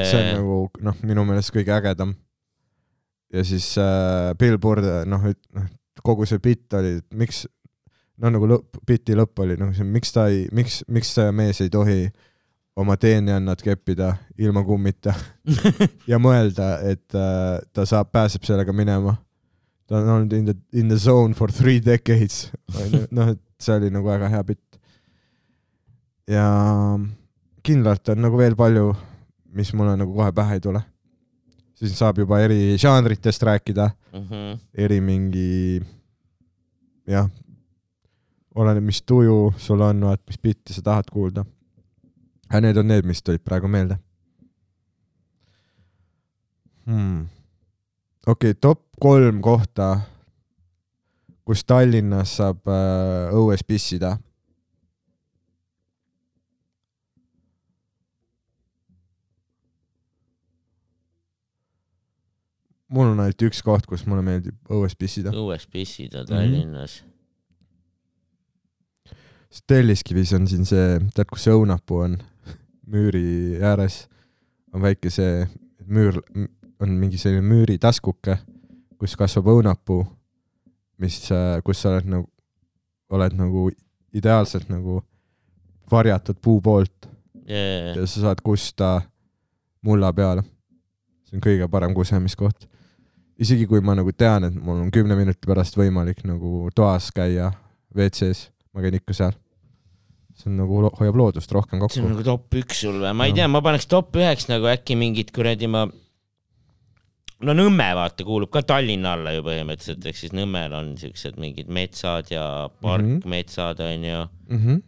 et see on nagu noh, minu meelest kõige ägedam. ja siis äh, Bill Burr, noh, et noh, kogu see bitt oli, et miks, no nagu lõpp, biti lõpp oli see, miks ta ei, miks, miks see mees ei tohi oma teenijannat keppida ilma kummita ja mõelda, et äh, ta saab, pääseb sellega minema. Ta on olnud in the, in the zone for three decades, onju, noh, et see oli nagu väga hea bitt. ja kindlalt on nagu veel palju, mis mulle nagu kohe pähe ei tule. siis saab juba eri žanritest rääkida, Mhm. eri mingi, jah, oleneb, mis tuju sul on, vaat mis bitti sa tahad kuulda. aga need on need, mis tulid praegu meelde hmm.. Okei okay,, top kolm kohta, kus Tallinnas saab äh, õues pissida. mul on ainult üks koht, kus mulle meeldib õues pissida. õues pissida Mhm. Tallinnas. Telliskivis on siin see, tead, kus see õunapuu on? müüri ääres on väike see müür, on mingi selline müüritaskuke, kus kasvab õunapuu, mis, kus sa oled nagu, oled nagu ideaalselt nagu varjatud puu poolt yeah.. ja sa saad kusta mulla peale. see on kõige parem kusemiskoht. isegi kui ma nagu tean, et mul on kümne minuti pärast võimalik nagu toas käia WC-s, ma käin ikka seal. see on nagu, hoiab loodust rohkem see on kokku. nagu top üks sul või? ma ei tea, ma paneks top üheks nagu äkki mingid kuradi ma, no Nõmme vaata kuulub ka Tallinna alla ju põhimõtteliselt, ehk siis Nõmmel on siuksed mingid metsad ja parkmetsad Mhm. onju, -hmm.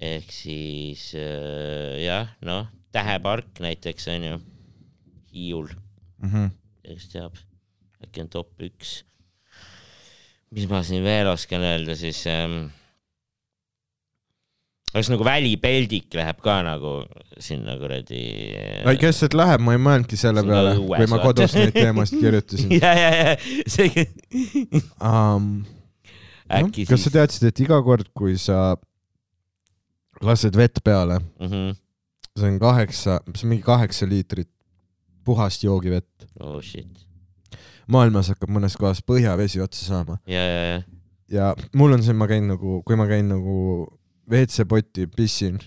ehk siis äh, jah, noh, Tähepark näiteks onju, Hiiul, Mm -hmm. kes teab, äkki on top üks. mis ma siin veel oskan öelda siis ähm, kas nagu välipeldik läheb ka nagu sinna kuradi ei, kes sealt läheb, ma ei mõelnudki selle peale, kui ma kodus neid teemasid kirjutasin ja, ja, ja see um,. äkki kas sa siis. teadsid, et iga kord, kui sa lased vett peale, Mhm. see on kaheksa, see on mingi kaheksa liitrit puhast joogivett. oh shit. maailmas hakkab mõnes kohas põhjavesi otsa saama ja, ja, ja. ja mul on see, ma käin nagu, kui ma käin nagu WC-potti pissin,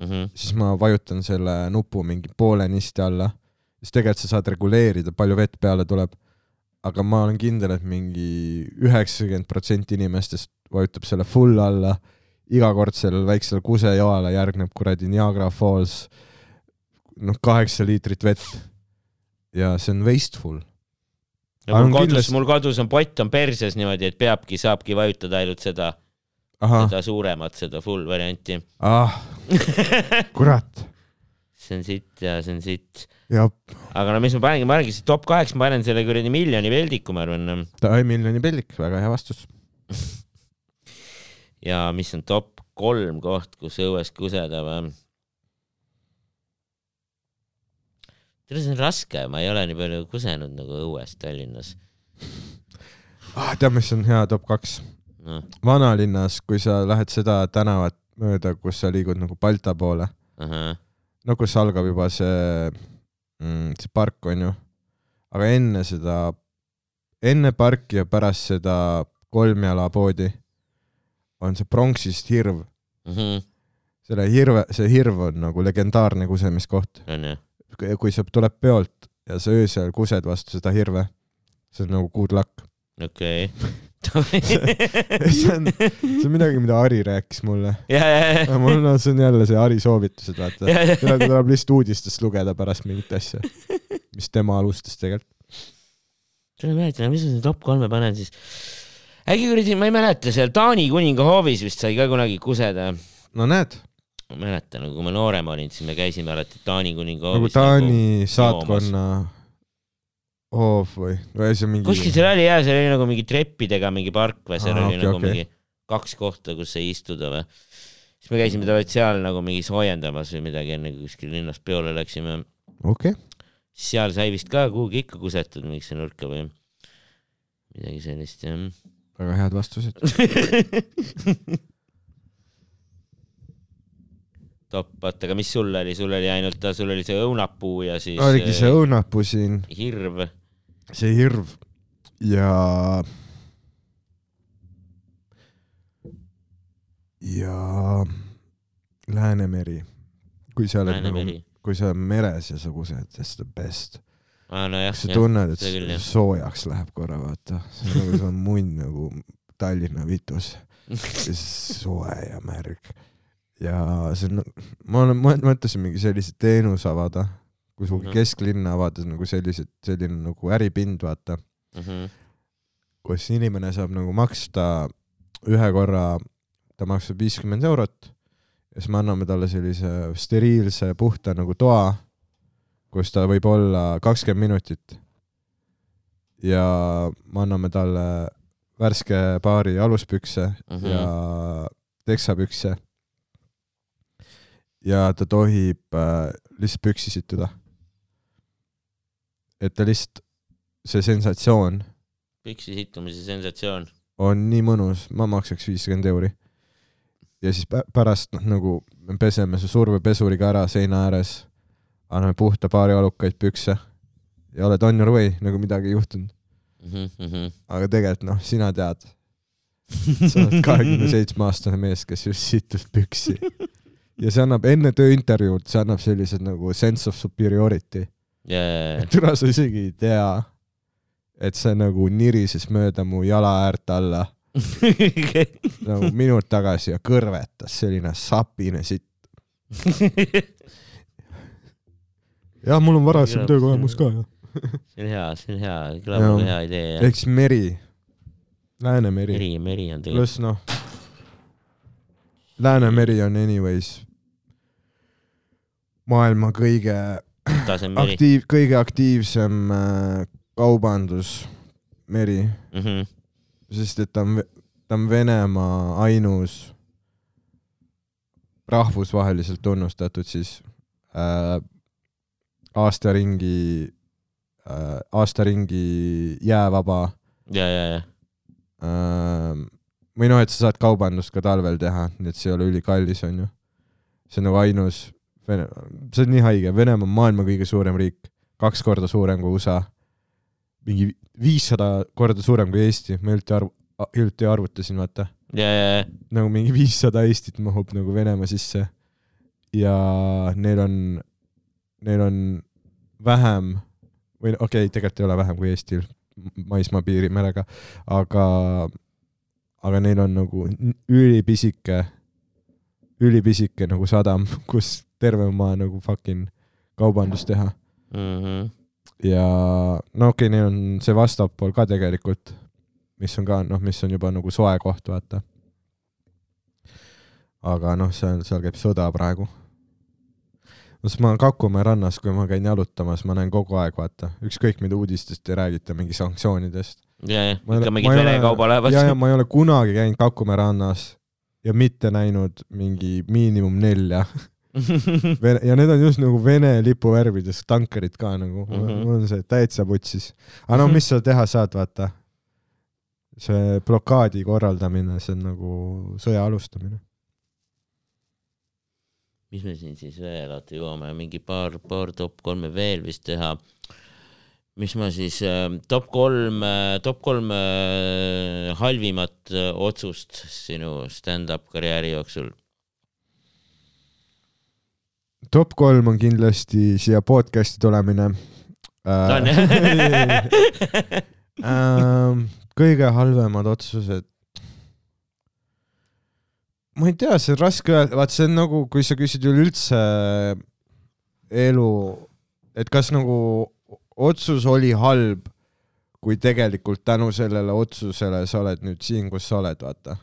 Mhm. siis ma vajutan selle nupu mingi poole nisti alla, siis tegelikult sa saad reguleerida, palju vett peale tuleb. aga ma olen kindel, et mingi üheksakümmend protsenti inimestest vajutab selle full alla, iga kord sellele väiksele kusejoale järgneb kuradi Niagara Falls, noh, kaheksa liitrit vett. ja see on wasteful. ja mul kodus kindlasti-, mul kodus on pott on perses niimoodi, et peabki, saabki vajutada ainult seda, seda suuremat, seda full varianti. ah, kurat, see on sitt ja see on sitt. aga no mis ma panengi, ma panengi siis top kaheks, ma panen selle kuradi miljoni veldiku, ma arvan. ta miljoni pellik, väga hea vastus. ja mis on top kolm koht, kus õues kuseda või? tead, see on raske, ma ei ole nii palju kusenud nagu õues Tallinnas. ah,. tead, mis on hea top kaks? noh, vanalinnas, kui sa lähed seda tänavat mööda, kus sa liigud nagu Balta poole, ahah, no kus algab juba see mm,, see park onju, aga enne seda, enne parki ja pärast seda kolmjalapoodi on see pronksist hirv. Mhm. selle hirve, see hirv on nagu legendaarne kusemiskoht. kui see tuleb peolt ja sa öösel kused vastu seda hirve, see on nagu good luck. okei. see on, see on midagi, mida Ari rääkis mulle. mul on, see on jälle see Ari soovitused, vaata. teda tuleb lihtsalt uudistest lugeda pärast mingit asja, mis tema alustas tegelikult. tule mäleta, mis ma sinna top kolme panen siis. äkki kuradi, ma ei mäleta, seal Taani kuninga hoovis vist sai ka kunagi kuseda. no näed, ma mäletan, kui ma noorem olin, siis me käisime alati Taani kuninga nagu hoovis Taani saatkonna hoov või, või see mingi kuskil seal oli jah, seal oli nagu mingi treppidega mingi park või seal Aa, oli okei, nagu okei. mingi kaks kohta, kus sai istuda või. siis me käisime tavaliselt seal nagu mingi soojendamas või midagi, enne kui kuskil linnas peole läksime. okei okay., seal sai vist ka kuhugi ikka kusetud mingisse nurka või midagi sellist jah. väga head vastused. top, oota, aga mis sul oli, sul oli ainult, sul oli see õunapuu ja siis oligi see äh, õunapuu siin, hirv. See hirv ja ja Läänemeri, kui sa oled nagu kui sa oled meres ja sa kused, that's the best. nojah, kas sa tunned, et küll, soojaks läheb korra, vaata, see on nagu see on munn nagu Tallinna vitus, soe ja märg. ja see on, ma olen, ma mõtlesin mingi sellise teenuse avada, kuhugi Mhm. kesklinna avada nagu sellised, selline nagu äripind, vaata, Mhm. kus inimene saab nagu maksta ühe korra, ta maksab viiskümmend eurot ja siis me anname talle sellise steriilse puhta nagu toa, kus ta võib olla kakskümmend minutit. ja me anname talle värske paari aluspükse Mhm. ja teksapükse. ja ta tohib äh, lihtsalt püksi situda. Et ta lihtsalt, see sensatsioon püksi sittumise sensatsioon. on nii mõnus, ma maksaks viiskümmend euri. ja siis pä- pärast noh, nagu me peseme su survepesuriga ära seina ääres, anname puhta paari alukaid pükse ja oled on your way, nagu midagi ei juhtunud. Mhm, aga tegelikult noh, sina tead, sa oled kahekümne seitsme aastane mees, kes just situs püksi. ja see annab enne tööintervjuud, see annab sellised nagu sense of superiority. ja, türa sa isegi ei tea, et see nagu nirises mööda mu jala äärt alla nagu minut tagasi ja kõrvetas selline sapine sitt. jah, mul on varasem töökogemus ka jah. see on hea, see on hea, kõlab nagu hea idee jah. ehk siis meri, Läänemeri, meri, meri on tegelikult, pluss noh, Läänemeri on anyways maailma kõige tasem meri. aktiiv, kõige aktiivsem äh, kaubandusmeri, Mhm. sest et ta on, ta on Venemaa ainus rahvusvaheliselt tunnustatud siis äh, aastaringi äh,, aastaringi jäävaba ja, ja, ja, äh, või noh, et sa saad kaubandust ka talvel teha, nii et see ei ole ülikallis, onju. see on nagu ainus, see on nii haige, Venemaa on maailma kõige suurem riik, kaks korda suurem kui USA, mingi viissada korda suurem kui Eesti, ma hiljuti arv-, hiljuti arvutasin, vaata, ja, ja, ja, nagu mingi viissada Eestit mahub nagu Venemaa sisse. Ja neil on, neil on vähem või okei okay,, tegelikult ei ole vähem kui Eestil maismaapiiri merega, aga, aga neil on nagu ülipisike, ülipisike nagu sadam, kus terve maa nagu fucking kaubandust teha Mhm. ja no okei okay,, neil on Sevastopol ka tegelikult, mis on ka noh, mis on juba nagu soe koht, vaata. aga noh, seal, seal käib sõda praegu. no siis ma olen Kakumäe rannas, kui ma käin jalutamas, ma näen kogu aeg, vaata, ükskõik mida uudistest ei räägita, mingi sanktsioonidest. ja, ja, ikka mingid Vene ole- kaubalaevad ja, ja ma ei ole kunagi käinud Kakumäe rannas ja mitte näinud mingi miinimum nelja. ja need on just nagu Vene lipuvärvides tankerid ka nagu mm. -hmm. mul on see täitsa putsis. aga no mis sa teha saad, vaata. see blokaadi korraldamine, see on nagu sõja alustamine. mis me siin siis veel, oota jõuame mingi paar, paar top kolme veel vist teha. Mis ma siis äh,, top kolm äh,, top kolm äh, halvimat otsust sinu stand-up karjääri jooksul. top kolm on kindlasti siia podcast'i tulemine. on jah? Ähm, kõige halvemad otsused. ma ei tea, see on raske öelda, vaat see on nagu, kui sa küsid üleüldse elu, et kas nagu otsus oli halb, kui tegelikult tänu sellele otsusele sa oled nüüd siin, kus sa oled, vaata.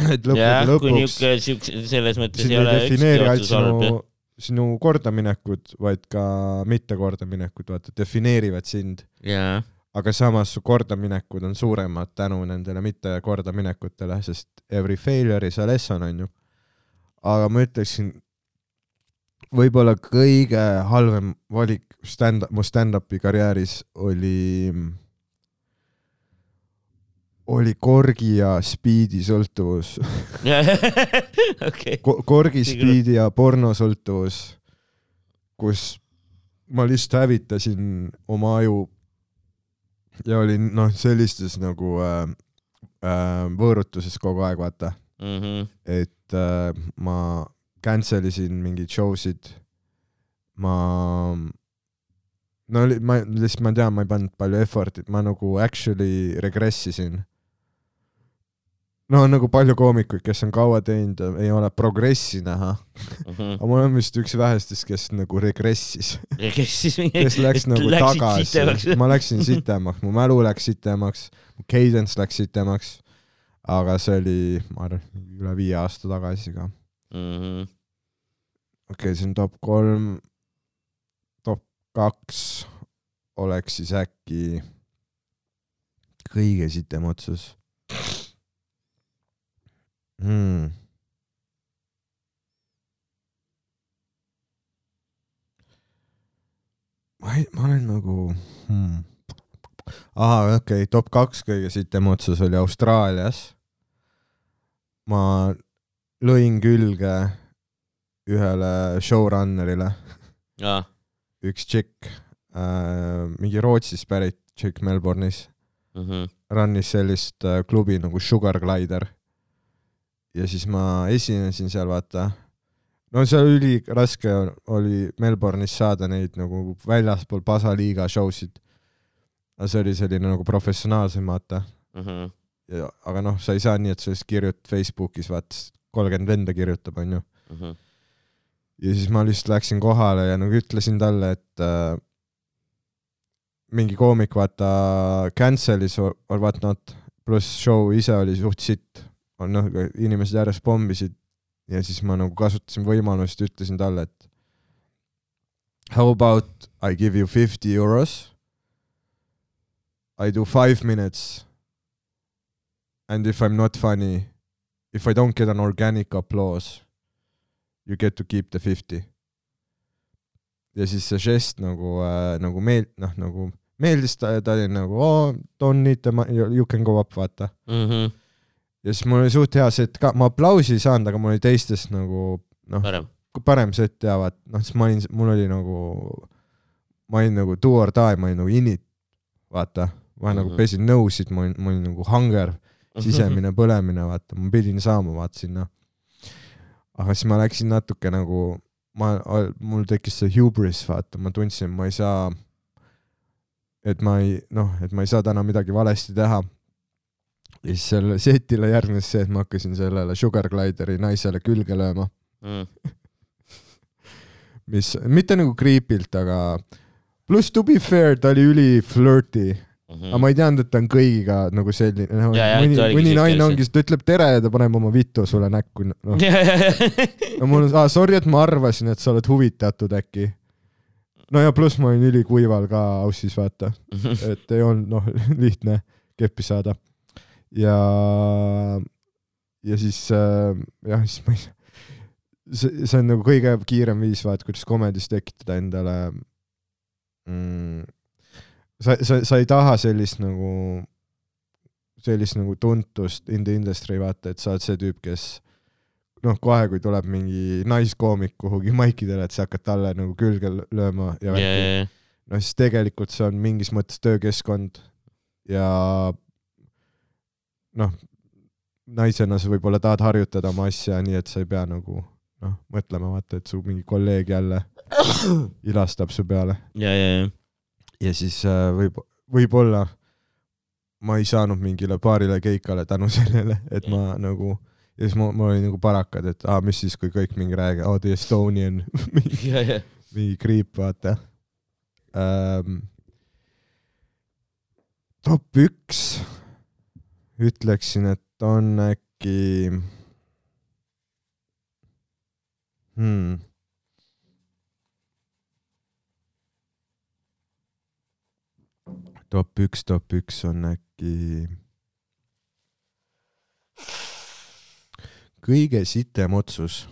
et lõppude jah, kui lõpuks siukse, selles mõttes ei ole ükski otsus halb sinu, sinu kordaminekut, vaid ka mitte kordaminekut, vaata, defineerivad sind, jaa, aga samas su kordaminekud on suuremad tänu nendele mitte kordaminekutele, sest every failure is a lesson, onju. aga ma ütleksin, võib-olla kõige halvem valik stand, mu stand-up'i karjääris oli, oli korgi ja spiidi sõltuvus. Okei, Ko- korgi, spiidi ja pornosõltuvus, kus ma lihtsalt hävitasin oma aju. Ja olin noh, sellistes nagu äh, äh, võõrutuses kogu aeg, vaata, Mhm. et äh, ma cancel isin mingeid show sid, ma no ma lihtsalt, ma tean, ma ei pannud palju effort'it, ma nagu actually regress isin. no on nagu palju koomikuid, kes on kaua teinud ja ei ole progressi näha, Mhm. aga ma olen vist üks vähestest, kes nagu regressis, siis mingi, kes läks nagu tagasi, ma läksin sitemaks, mu mälu läks sitemaks, mu cadence läks sitemaks, aga see oli, ma arvan, üle viie aasta tagasi ka. Mhm. okei okay,, on top kolm, top kaks oleks siis äkki kõige sitem otsus hmm.. ma ei, ma olen nagu hmm.. ahah, okei okay,, top kaks kõige sitem otsus oli Austraalias. ma lõin külge ühele showrunnerile, üks tšikk äh,, mingi Rootsist pärit tšikk Melbourne'is, Mhm. run'is sellist äh, klubi nagu Sugar Glider. ja siis ma esinesin seal, vaata. no see üliraske oli Melbourne'is saada neid nagu väljaspool pasaliiga show sid. aga see oli selline nagu professionaalsem, vaata. Mhm. ja aga noh, sa ei saa nii, et sa lihtsalt kirjutad Facebookis, vaata, kolmkümmend venda kirjutab, onju. Mhm. ja siis ma lihtsalt läksin kohale ja nagu ütlesin talle, et äh, mingi koomik vaata cancel'is or or what not, pluss show ise oli suht sitt, on noh, inimesed järjest pommisid ja siis ma nagu kasutasin võimalust ja ütlesin talle, et how about I give you fifty euros, I do five minutes and if I am not funny, if I don't get an organic applause you get to keep the fifty. ja siis see žest nagu äh,, nagu meel-, noh nagu meeldis ta, ta oli nagu oo, don't need the money, you can go up, vaata. Mhm. ja siis mul oli suht hea set ka, ma aplausi ei saanud, aga mul oli teistest nagu noh, parem. set ja vaat noh, siis ma olin, mul oli nagu, ma olin nagu do or die, ma olin nagu in it, vaata. ma nagu Mhm. pesin nõusid, ma olin, ma olin nagu hunger, sisemine põlemine, vaata, ma pidin saama, vaata sinna. aga siis ma läksin natuke nagu, ma, mul tekkis see hubris, vaata, ma tundsin, ma ei saa, et ma ei, noh, et ma ei saa täna midagi valesti teha. ja siis sellele setile järgnes see, et ma hakkasin sellele Sugar Glideri naisele külge lööma, Mhm. mis mitte nagu creep'ilt, aga pluss to be fair, ta oli üli flirty aga ma ei teadnud, et ta on kõigiga nagu selline, Mm. Ja, mõni mõni naine ongi, ta ütleb tere ja ta paneb oma vitu sulle näkku. Mhm. no mul on, sorry, et ma arvasin, et sa oled huvitatud äkki. no ja pluss ma olin ülikuival ka aussis, vaata, et ei olnud noh, lihtne keppi saada. ja, ja siis äh, jah, siis ma ei, see, see on nagu kõige kiirem viis, vaata, kuidas komedis tekitada endale mm, sa, sa, sa ei taha sellist nagu, sellist nagu tuntust in the industry, vaata, et sa oled see tüüp, kes noh, kohe, kui tuleb mingi naiskoomik kuhugi maikidele, et sa hakkad talle nagu külge lö- lööma ja värki. no siis tegelikult see on mingis mõttes töökeskkond ja noh, naisena sa võib-olla tahad harjutada oma asja nii, et sa ei pea nagu noh, mõtlema vaata, et su mingi kolleeg jälle ilastab su peale ja, ja, ja. Ja siis äh, võib, võib-olla ma ei saanud mingile paarile keikale tänu sellele, et ma nagu ja siis ma, ma olin nagu parakad, et aa, mis siis, kui kõik mingi räägi-, aa, The Estonian mingi, ja, ja. mingi kriip, vaata ähm,. top üks ütleksin, et on äkki hmm.. Top üks, top üks on äkki kõige sitem otsus,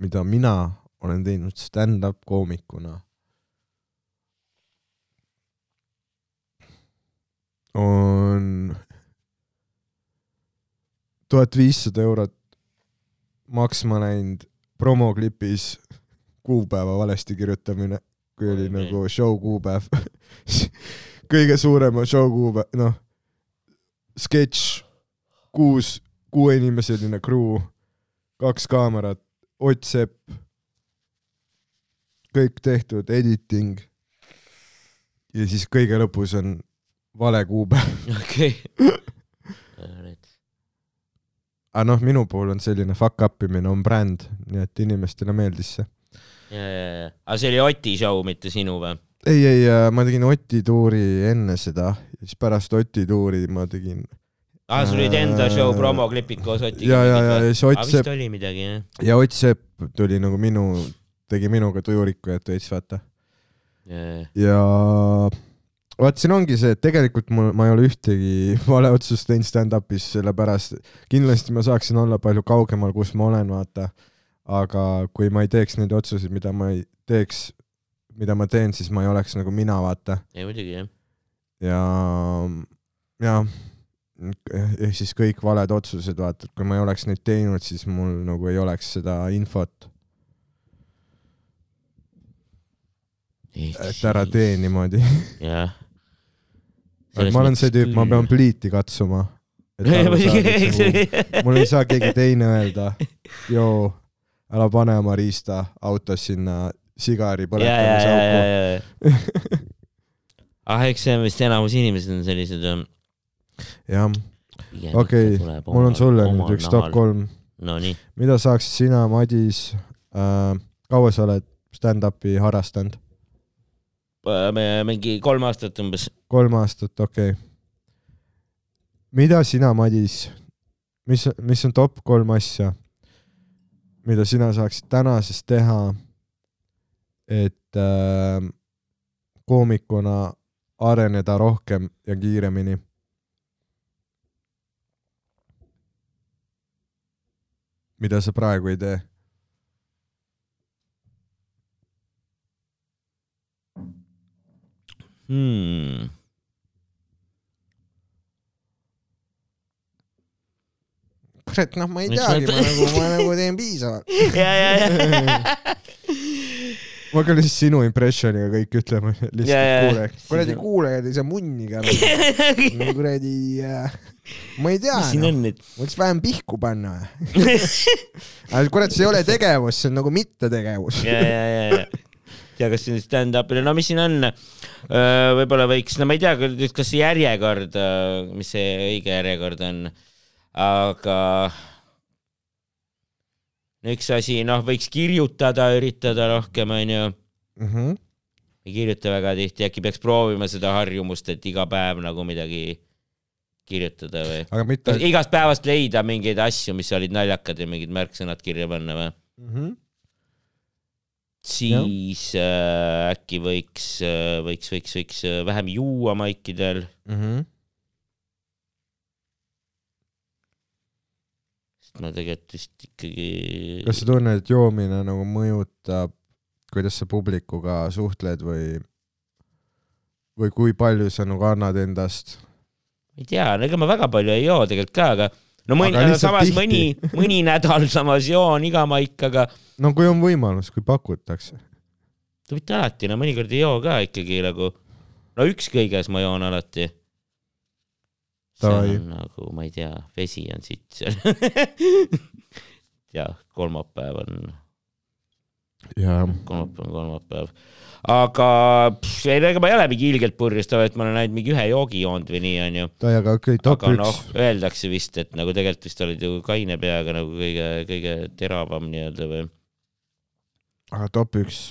mida mina olen teinud stand-up koomikuna, on tuhat viissada eurot maksma läinud promoklipis kuupäeva valesti kirjutamine, kui oli Oi, nagu show kuupäev. kõige suurema show kuupäev, noh, sketš, kuus, kuueinimesline crew, kaks kaamerat, Ott Sepp, kõik tehtud, editing. ja siis kõige lõpus on vale kuupäev. okei. aga noh, minu puhul on selline fuck up imine on bränd, nii et inimestele meeldis see. ja, ja, ja, aga see oli Oti show, mitte sinu või? ei, ei, ma tegin Oti tuuri enne seda siis pärast Oti tuuri ma tegin aa, sul olid enda Äh, show promoklipid koos Otiga? ja, ja, ja, siis Ott vist Sepp oli midagi, jah? ja Ott Sepp tuli nagu minu, tegi minuga tujurikkujat veits, vaata. ja vaat siin ongi see, et tegelikult mul, ma ei ole ühtegi vale otsust teinud stand-up'is, sellepärast kindlasti ma saaksin olla palju kaugemal, kus ma olen, vaata. aga kui ma ei teeks neid otsuseid, mida ma ei teeks, mida ma teen, siis ma ei oleks nagu mina, vaata. ei muidugi jah. ja, ja ehk siis kõik valed otsused, vaata, et kui ma ei oleks neid teinud, siis mul nagu ei oleks seda infot, et ära tee. niimoodi. jah. ma olen see tüüp, ma pean pliiti katsuma. mul ei saa keegi teine öelda, joo, ära pane oma riista autos sinna sigari ja, ja, põletamisauku. ja. ah, eks see on vist enamus inimesed on sellised. jah, okei, mul on sulle nüüd üks top. kolm. Nonii, mida saaksid sina, Madis äh,, kaua sa oled stand-up'i harrastanud? mingi kolm aastat umbes. kolm aastat, okei okay.. mida sina, Madis, mis, mis on top kolm asja, mida sina saaksid tänases teha, et äh, koomikuna areneda rohkem ja kiiremini? mida sa praegu ei tee? Hmm. kurat, noh, ma ei teagi, ma- ma nagu, ma nagu teen piisavalt. ja, ja, ja. ma hakkan lihtsalt sinu impressioniga kõik ütlema, lihtsalt Ja, ja, ja. kuule. kuradi kuulajad ei saa munnigi aru. no kuradi äh,, ma ei tea, nüüd? võiks vähem pihku panna aga kurat, see ei ole tegevus, see on nagu mittetegevus. ja, ja, ja, ja tea, kas siin stand-up'ile, no mis siin on, võib-olla võiks, no ma ei tea, kas see järjekord, mis see õige järjekord on, aga no üks asi, noh, võiks kirjutada, üritada rohkem, onju. Mhm. ei kirjuta väga tihti, äkki peaks proovima seda harjumust, et iga päev nagu midagi kirjutada või? aga mitte igast päevast leida mingeid asju, mis olid naljakad ja mingid märksõnad kirja panna või? mm. -hmm. siis äh, äkki võiks, võiks, võiks, võiks äh, vähem juua maikidel, Mm -hmm. Sest ma tegelikult vist ikkagi. kas sa tunned, et joomine nagu mõjutab, kuidas sa publikuga suhtled või, või kui palju sa nagu annad endast? ei tea, ega ma väga palju ei joo tegelikult ka, aga no mõni Aga, lihtsalt samas tihti. mõni, mõni nädal samas joon iga maik, aga no kui on võimalus, kui pakutakse. mitte alati, no mõnikord ei joo ka ikkagi nagu, no ükskõiges ma joon alati. See on nagu, ma ei tea, vesi on sitt seal. ja kolmapäev on kolmapäev on kolmapäev. aga pff, ei, ega ma ei ole mingi ilgelt purjustav, et ma olen ainult mingi ühe joogi joonud või nii, onju. aga okei okay,, top aga üks noh, öeldakse vist, et nagu tegelikult vist olid ju kaine peaga nagu kõige, kõige teravam nii-öelda või. aga top üks.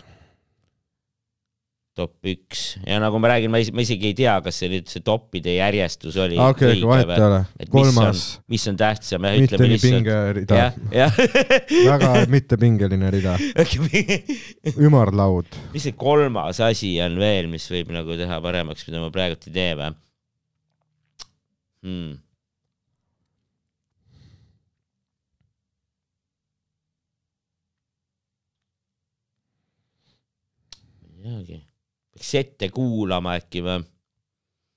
Top üks ja nagu ma räägin, ma is- ma isegi ei tea, kas see nüüd see toppide järjestus oli õige vahet ei ole kolmas,, mis on tähtsam ja mitte ütleme lihtsalt. jah, jah. väga mittepingeline rida. ümarlaud. mis see kolmas asi on veel, mis võib nagu teha paremaks, mida ma praegult ei tee või hmm.? ei teagi, peaks ette kuulama äkki või?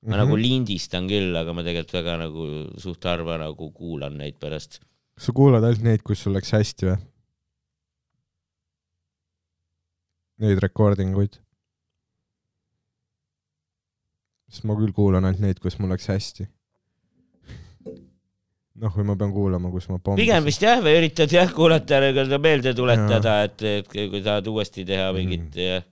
ma nagu Mhm. lindistan küll, aga ma tegelikult väga nagu suht harva nagu kuulan neid pärast. sa kuulad ainult neid, kus sul läks hästi või? Neid recording uid? sest ma küll kuulan ainult neid, kus mul läks hästi. noh, või ma pean kuulama, kus ma pommisin. pigem vist jah, või üritad jah kuulata nagu meelde tuletada, et, et kui tahad uuesti teha mingit Mhm.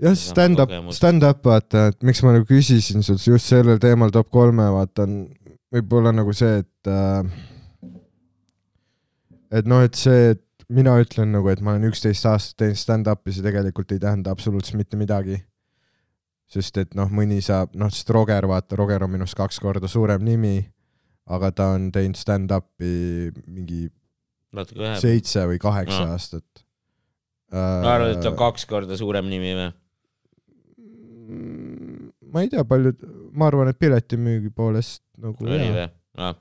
Ja jah, stand-up, stand-up, vaata, et miks ma nagu küsisin sult just sellel teemal top kolme, vaata on võib-olla nagu see, et äh, et noh, et see, et mina ütlen nagu, et ma olen üksteist aastat teinud stand-up'i, see tegelikult ei tähenda absoluutselt mitte midagi. sest et noh, mõni saab, noh, sest Roger, vaata, Roger on minust kaks korda suurem nimi, aga ta on teinud stand-up'i mingi seitse või kaheksa Aa. aastat. ma arvan, et ta on kaks korda suurem nimi või? Ma ei tea, paljud, ma arvan, et piletimüügi poolest nagu või? aa.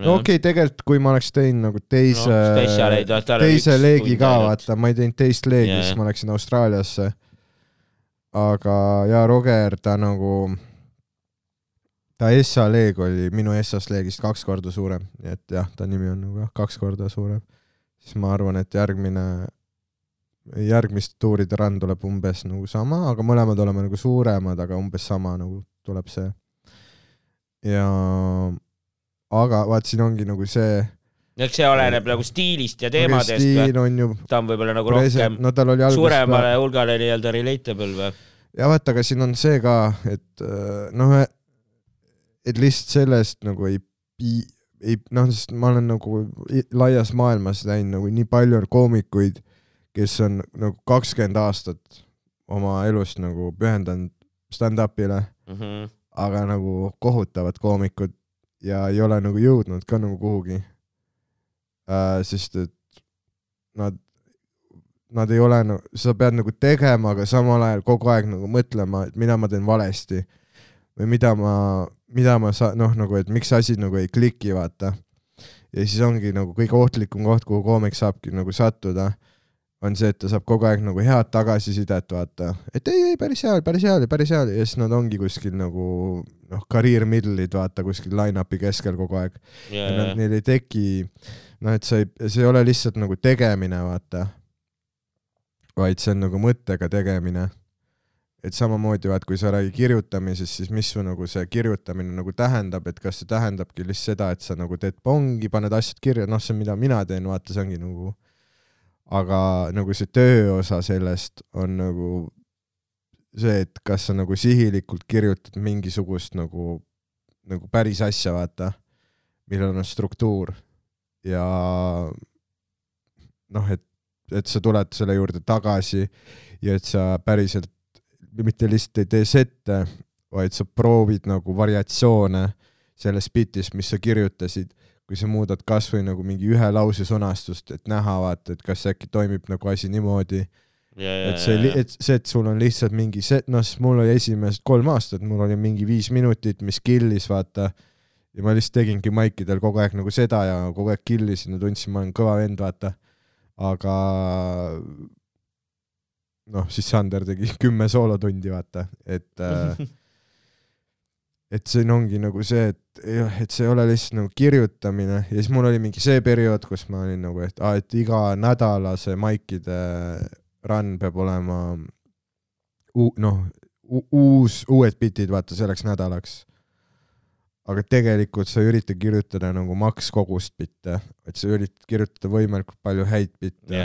no okei okay,, tegelikult kui ma oleks teinud nagu teise No, teise leegi ka, vaata, ma ei teinud teist leegi, siis ma läksin Austraaliasse. aga jaa, Roger, ta nagu, ta Essa leeg oli minu Essas leegist kaks korda suurem, nii et jah, ta nimi on nagu jah, kaks korda suurem. siis ma arvan, et järgmine, järgmiste tuuride run tuleb umbes nagu sama, aga mõlemad oleme nagu suuremad, aga umbes sama nagu tuleb see. ja, aga vaat siin ongi nagu see. eks see oleneb nagu stiilist ja teemadest? Stiil on ju ta on võib-olla nagu present, rohkem no alguses suuremale hulgale nii-öelda relatable või? ja vaata, aga siin on see ka, et äh, noh, et lihtsalt sellest nagu ei pii-, ei noh, sest ma olen nagu laias maailmas näinud nagu nii palju koomikuid, kes on nagu kakskümmend aastat oma elust nagu pühendanud stand-up'ile, Mhm. aga nagu kohutavad koomikud ja ei ole nagu jõudnud ka nagu kuhugi äh,. sest et nad, nad ei ole nagu, sa pead nagu tegema, aga samal ajal kogu aeg nagu mõtlema, et mida ma teen valesti või mida ma, mida ma saa-, noh, nagu, et miks asi nagu ei kliki, vaata. ja siis ongi nagu kõige ohtlikum koht, kuhu koomik saabki nagu sattuda, on see, et ta saab kogu aeg nagu head tagasisidet, vaata, et ei, ei päris hea oli, päris hea oli, päris hea oli. Ja siis nad ongi kuskil nagu noh, career middle'id vaata kuskil line-up'i keskel kogu aeg. Ja, ja nad, neil ei teki, noh, et see ei, see ei ole lihtsalt nagu tegemine, vaata, vaid see on nagu mõttega tegemine. et samamoodi vaat, kui sa räägid kirjutamisest, siis mis su nagu see kirjutamine nagu tähendab, et kas see tähendabki lihtsalt seda, et sa nagu teed pongi, paned asjad kirja, noh, see on, mida mina teen, vaata, see ongi nagu, aga nagu see tööosa sellest on nagu see, et kas sa nagu sihilikult kirjutad mingisugust nagu, nagu päris asja, vaata millel on struktuur. Ja noh, et, et sa tuled selle juurde tagasi ja et sa päriselt mitte lihtsalt ei tee sette, vaid sa proovid nagu variatsioone sellest bitist, mis sa kirjutasid, kui sa muudad kasvõi nagu mingi ühe lause sõnastust, et näha vaata, et kas äkki toimib nagu asi niimoodi, et see, et see, et sul on lihtsalt mingi see, noh, sest mul oli esimesed kolm aastat, mul oli mingi viis minutit, mis kill'is, vaata. ja ma lihtsalt tegingi maikidel kogu aeg nagu seda ja kogu aeg kill'isin ja tundsin, ma olen kõva vend, vaata. aga noh, siis Sander tegi kümme soolotundi, vaata, et äh, et siin ongi nagu see, et jah, et see ei ole lihtsalt nagu kirjutamine. Ja siis mul oli mingi see periood, kus ma olin nagu, et aa, et iga nädalase maikide run peab olema noh, uus, uued bitid, vaata selleks nädalaks. aga tegelikult sa ei ürita kirjutada nagu maks kogust bitte, et sa üritad kirjutada võimalikult palju häid bitte.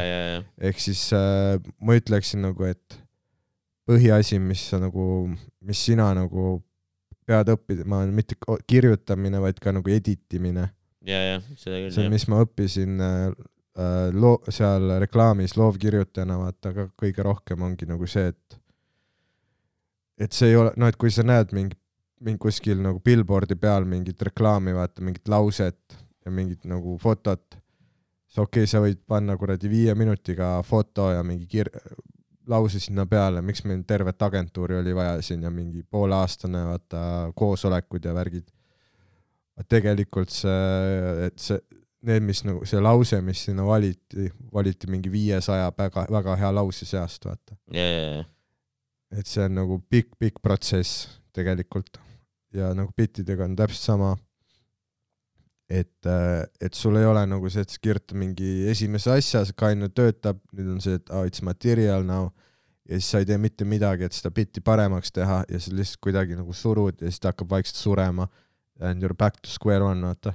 Ehk siis äh, ma ütleksin nagu, et põhiasi, mis sa nagu, mis sina nagu pead õppima, mitte kirjutamine, vaid ka nagu edit imine. ja, ja seda küll see, mis ma õppisin äh, äh, loo-, seal reklaamis loovkirjutajana vaata ka kõige rohkem ongi nagu see, et et see ei ole, noh, et kui sa näed mingi, mingi kuskil nagu billboard'i peal mingit reklaami, vaata mingit lauset ja mingit nagu fotot, siis okei okay,, sa võid panna kuradi viie minutiga foto ja mingi kir-, lause sinna peale, miks meil tervet agentuuri oli vaja siin ja mingi pooleaastane vaata koosolekud ja värgid. tegelikult see, et see, need, mis nagu see lause, mis sinna valiti, valiti mingi viiesaja väga, väga hea lause seast, vaata. ja, ja, ja, et see on nagu pikk-pikk protsess tegelikult ja nagu bittidega on täpselt sama. et, et sul ei ole nagu see, et sa kirjutad mingi esimese asja, see kaine töötab, nüüd on see, et oh, it's material now ja siis sa ei tee mitte midagi, et seda bitti paremaks teha ja sa lihtsalt kuidagi nagu surud ja siis ta hakkab vaikselt surema and you are back to square one, vaata.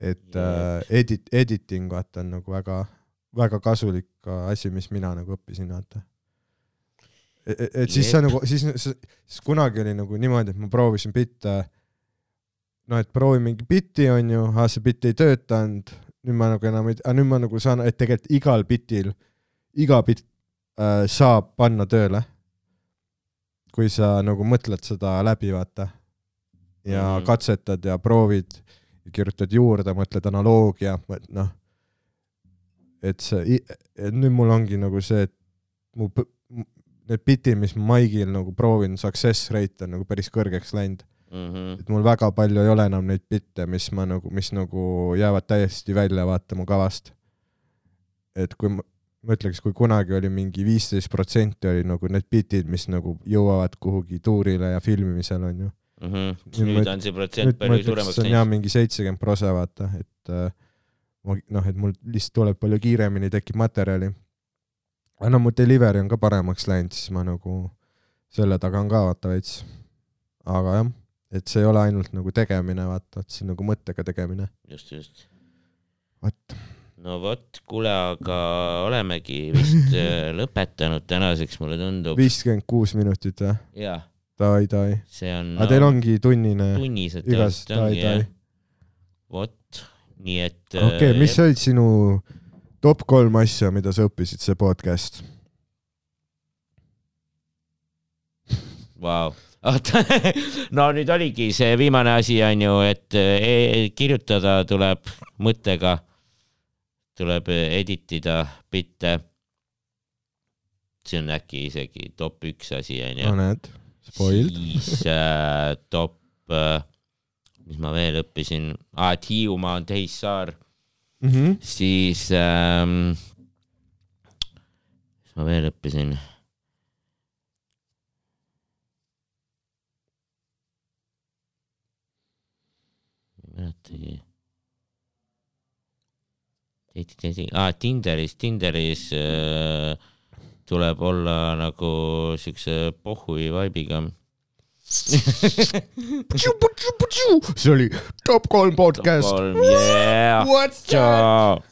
et Yeah. uh, edit, editing vaata on nagu väga, väga kasulik ka asi, mis mina nagu õppisin, vaata. et, et, et siis sa Jep. nagu, siis, siis kunagi oli nagu niimoodi, et ma proovisin bitte, noh, et proovi mingi biti, onju, see bitt ei töötanud, nüüd ma nagu enam ei, nüüd ma nagu saan, et tegelikult igal bitil, iga bitt äh, saab panna tööle. kui sa nagu mõtled seda läbi, vaata. ja mm. katsetad ja proovid kirjutad juurde, mõtled analoogia, noh. et see, et nüüd mul ongi nagu see, et mu need bitid, mis ma Maigil nagu proovin, success rate on nagu päris kõrgeks läinud. Mhm. et mul väga palju ei ole enam neid bitte, mis ma nagu, mis nagu jäävad täiesti välja vaata mu kavast. et kui ma, ma ütleks, kui kunagi oli mingi viisteist protsenti oli nagu need bitid, mis nagu jõuavad kuhugi tuurile ja filmimisele onju. Mhm. Nüüd nüüd ma- on see protsent nüüd palju suuremaks läinud. mingi seitsekümmend prosa vaata, et äh, ma noh, et mul lihtsalt tuleb palju kiiremini tekib materjali. aga no mu delivery on ka paremaks läinud, siis ma nagu selle taga on ka vaata veits. aga jah, et see ei ole ainult nagu tegemine, vaata, et see on nagu mõttega tegemine. just, just. vot, no vot, kuule, aga olemegi vist äh, lõpetanud tänaseks, mulle tundub. viiskümmend kuus minutit või? davai, davai. see on aga teil ongi tunnine? tunnised tõenäoliselt ongi jah. vot, nii et. äh, okei okay,, mis olid sinu top kolm asja, mida sa õppisid see podcast? Vau, oota, no nüüd oligi see viimane asi on ju, et e kirjutada tuleb mõttega, tuleb edit ida bitte. see on äkki isegi top üks asi on ju no. näed, spoiled. siis äh, top äh,, mis ma veel õppisin ah,, et Hiiumaa on tehissaar, Mm -hmm. siis ähm,, mis ma veel õppisin mäletagi. Ah, Tinderis, Tinderis äh, tuleb olla nagu siukse pohhui vaibiga. see oli top kolm podcast. kolm, yeah. What's tšau.